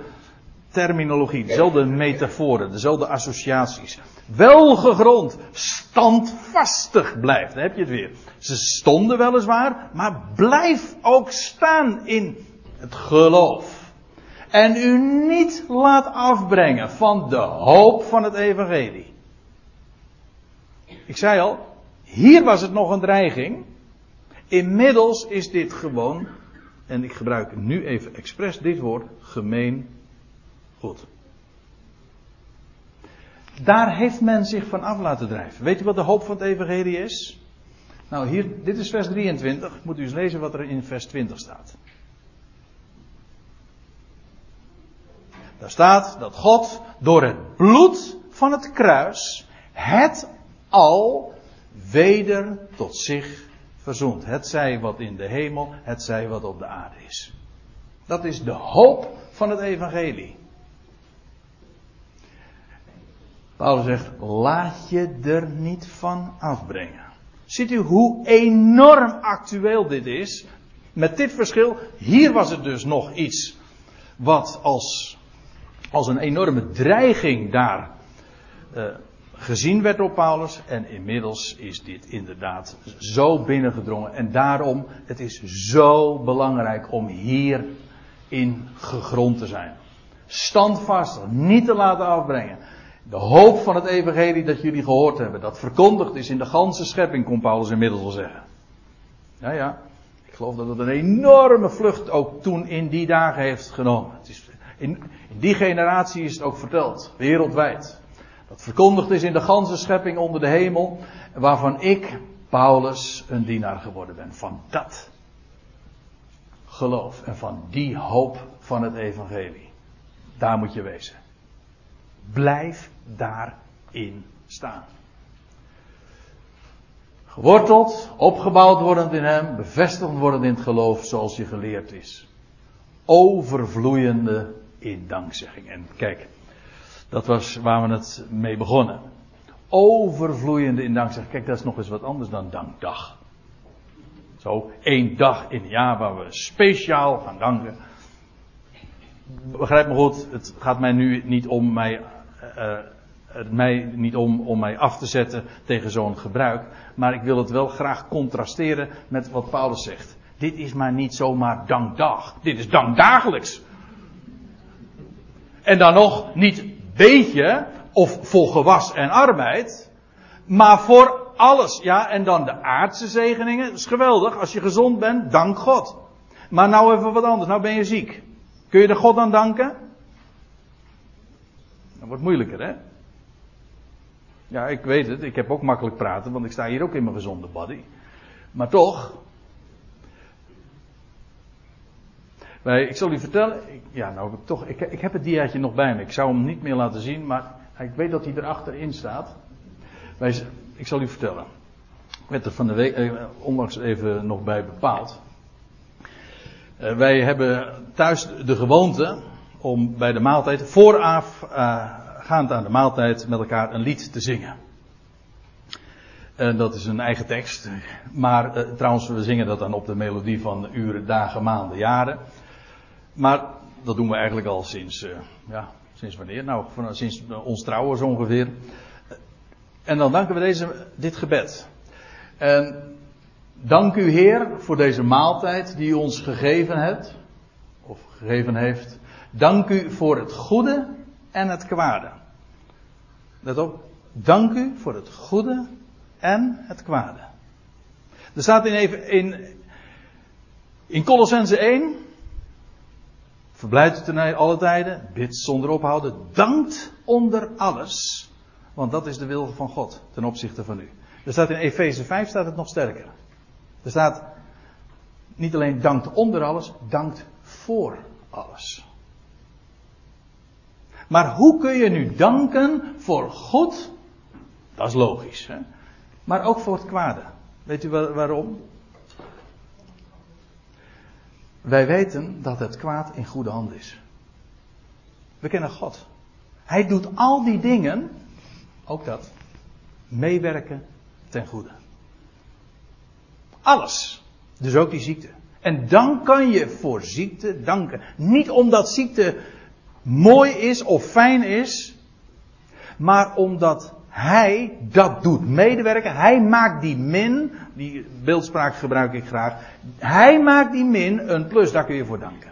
terminologie, dezelfde metaforen, dezelfde associaties. Wel gegrond, standvastig blijft. Heb je het weer. Ze stonden weliswaar, maar blijf ook staan in het geloof. En u niet laat afbrengen van de hoop van het evangelie. Ik zei al, hier was het nog een dreiging. Inmiddels is dit gewoon, en ik gebruik nu even expres dit woord, gemeen goed. Daar heeft men zich van af laten drijven. Weet u wat de hoop van het evangelie is? Nou, hier, dit is vers 23. Moet u eens lezen wat er in vers 20 staat. Daar staat dat God door het bloed van het kruis het al weder tot zich verzoent. Het zij wat in de hemel, het zij wat op de aarde is. Dat is de hoop van het evangelie. Paulus zegt, laat je er niet van afbrengen. Ziet u hoe enorm actueel dit is? Met dit verschil, hier was het dus nog iets wat als, als een enorme dreiging daar uh, gezien werd door Paulus. En inmiddels is dit inderdaad zo binnengedrongen. En daarom, het is zo belangrijk om hierin gegrond te zijn. Standvastig, niet te laten afbrengen. De hoop van het evangelie dat jullie gehoord hebben, dat verkondigd is in de ganse schepping, kon Paulus inmiddels wel zeggen. Ja, ja. Ik geloof dat het een enorme vlucht ook toen in die dagen heeft genomen. Het is, in, in die generatie is het ook verteld, wereldwijd. Dat verkondigd is in de ganse schepping onder de hemel, waarvan ik, Paulus, een dienaar geworden ben. Van dat geloof en van die hoop van het evangelie. Daar moet je wezen. Blijf daarin staan. Geworteld, opgebouwd wordend in Hem, bevestigd wordend in het geloof zoals je geleerd is. Overvloeiende in dankzegging. En kijk, dat was waar we het mee begonnen. Overvloeiende in dankzegging. Kijk, dat is nog eens wat anders dan dankdag. Zo, één dag in het jaar waar we speciaal gaan danken. Begrijp me goed, het gaat mij nu niet om mij uh, het mij niet om, om mij af te zetten tegen zo'n gebruik. Maar ik wil het wel graag contrasteren met wat Paulus zegt. Dit is maar niet zomaar dankdag. Dit is dankdagelijks. En dan nog niet beetje of vol gewas en arbeid. Maar voor alles. Ja, en dan de aardse zegeningen. Is geweldig. Als je gezond bent, dank God. Maar nou even wat anders. Nou ben je ziek. Kun je de God dan danken? Dat wordt moeilijker, hè? Ja, ik weet het. Ik heb ook makkelijk praten, want ik sta hier ook in mijn gezonde body. Maar toch. Wij, ik zal u vertellen. Ja, nou, ik, toch, ik, ik heb het diaatje nog bij me. Ik zou hem niet meer laten zien, maar ik weet dat hij erachterin staat. Wij, ik zal u vertellen. Ik werd er van de week eh, onlangs even nog bij bepaald. Uh, wij hebben thuis de gewoonte om bij de maaltijd vooraf uh, gaand aan de maaltijd met elkaar een lied te zingen. En dat is een eigen tekst. Maar uh, trouwens, we zingen dat dan op de melodie van uren, dagen, maanden, jaren. Maar dat doen we eigenlijk al sinds, uh, ja, sinds wanneer? Nou, van, sinds ons trouwen ongeveer. En dan danken we deze, dit gebed. En dank u Heer voor deze maaltijd die u ons gegeven hebt. Of gegeven heeft. Dank u voor het goede en het kwade. Let op. Dank u voor het goede en het kwade. Er staat in, even, in, in Colossense 1. Verblijft u ten alle tijden. Bid zonder ophouden. Dankt onder alles. Want dat is de wil van God ten opzichte van u. Er staat in Efeze 5 staat het nog sterker. Er staat niet alleen dankt onder alles, dankt voor alles. Maar hoe kun je nu danken voor God? Dat is logisch. Hè? Maar ook voor het kwade. Weet u waarom? Wij weten dat het kwaad in goede hand is. We kennen God. Hij doet al die dingen, ook dat, meewerken ten goede. Alles. Dus ook die ziekte. En dan kan je voor ziekte danken. Niet omdat ziekte mooi is of fijn is, maar omdat hij dat doet medewerken. Hij maakt die min, die beeldspraak gebruik ik graag. Hij maakt die min een plus, daar kun je voor danken.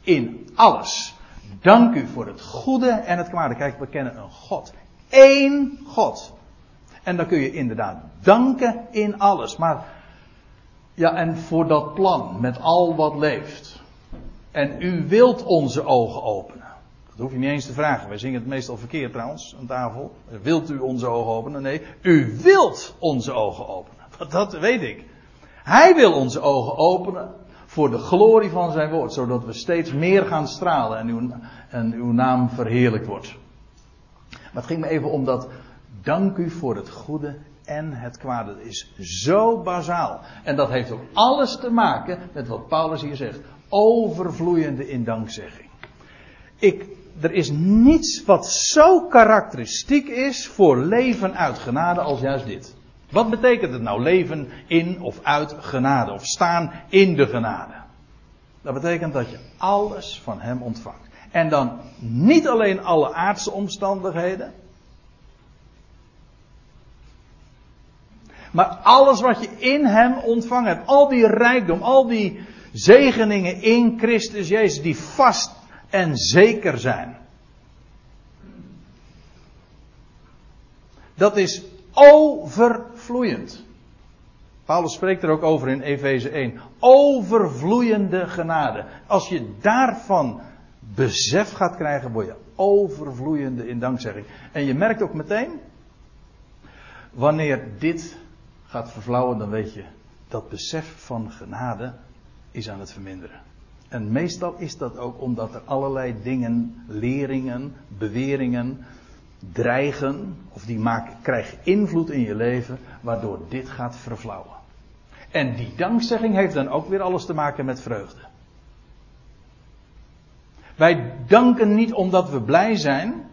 In alles. Dank u voor het goede en het kwade. Kijk, we kennen een God. Eén God. En dan kun je inderdaad danken in alles. Maar, ja, en voor dat plan met al wat leeft. En u wilt onze ogen openen. Dat hoef je niet eens te vragen. Wij zingen het meestal verkeerd trouwens aan tafel. Wilt u onze ogen openen? Nee, u wilt onze ogen openen. Dat weet ik. Hij wil onze ogen openen voor de glorie van zijn woord. Zodat we steeds meer gaan stralen en uw, en uw naam verheerlijkt wordt. Maar het ging me even om dat dank u voor het goede en het kwade. Dat is zo bazaal. En dat heeft ook alles te maken met wat Paulus hier zegt. Overvloeiende in dankzegging. Ik, er is niets wat zo karakteristiek is voor leven uit genade als juist dit. Wat betekent het nou leven in of uit genade of staan in de genade? Dat betekent dat je alles van Hem ontvangt. En dan niet alleen alle aardse omstandigheden, maar alles wat je in Hem ontvangen hebt, al die rijkdom, al die zegeningen in Christus Jezus, die vast en zeker zijn. Dat is overvloeiend. Paulus spreekt er ook over in Efeze 1. Overvloeiende genade. Als je daarvan besef gaat krijgen, word je overvloeiende in dankzegging. En je merkt ook meteen, wanneer dit gaat vervlauwen, dan weet je dat besef van genade is aan het verminderen. En meestal is dat ook omdat er allerlei dingen, leringen, beweringen, dreigen, of die krijgen invloed in je leven, waardoor dit gaat vervlauwen. En die dankzegging heeft dan ook weer alles te maken met vreugde. Wij danken niet omdat we blij zijn.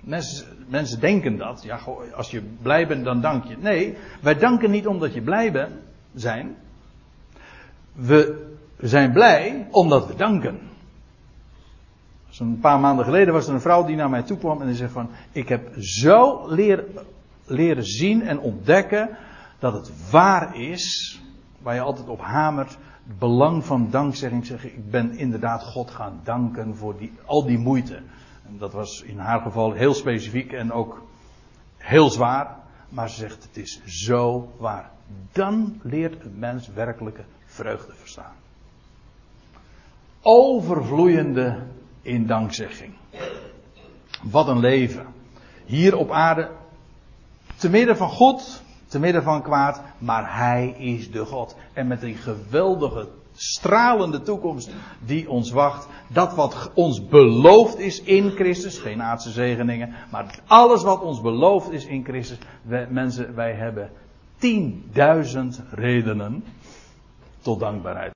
Mensen, mensen denken dat. Ja, als je blij bent, dan dank je. Nee, wij danken niet omdat je blij bent, zijn. We zijn blij omdat we danken. Dus een paar maanden geleden was er een vrouw die naar mij toe kwam en die zei van, ik heb zo leren, zien en ontdekken dat het waar is, waar je altijd op hamert, het belang van dankzegging. Zeggen, ik ben inderdaad God gaan danken voor die, al die moeite. En dat was in haar geval heel specifiek en ook heel zwaar. Maar ze zegt, het is zo waar. Dan leert een mens werkelijke vreugde verstaan. Overvloeiende in dankzegging. Wat een leven. Hier op aarde, te midden van God, te midden van kwaad, maar Hij is de God. En met die geweldige, stralende toekomst die ons wacht, dat wat ons beloofd is in Christus, geen aardse zegeningen, maar alles wat ons beloofd is in Christus, mensen, wij hebben 10.000 redenen tot dankbaarheid.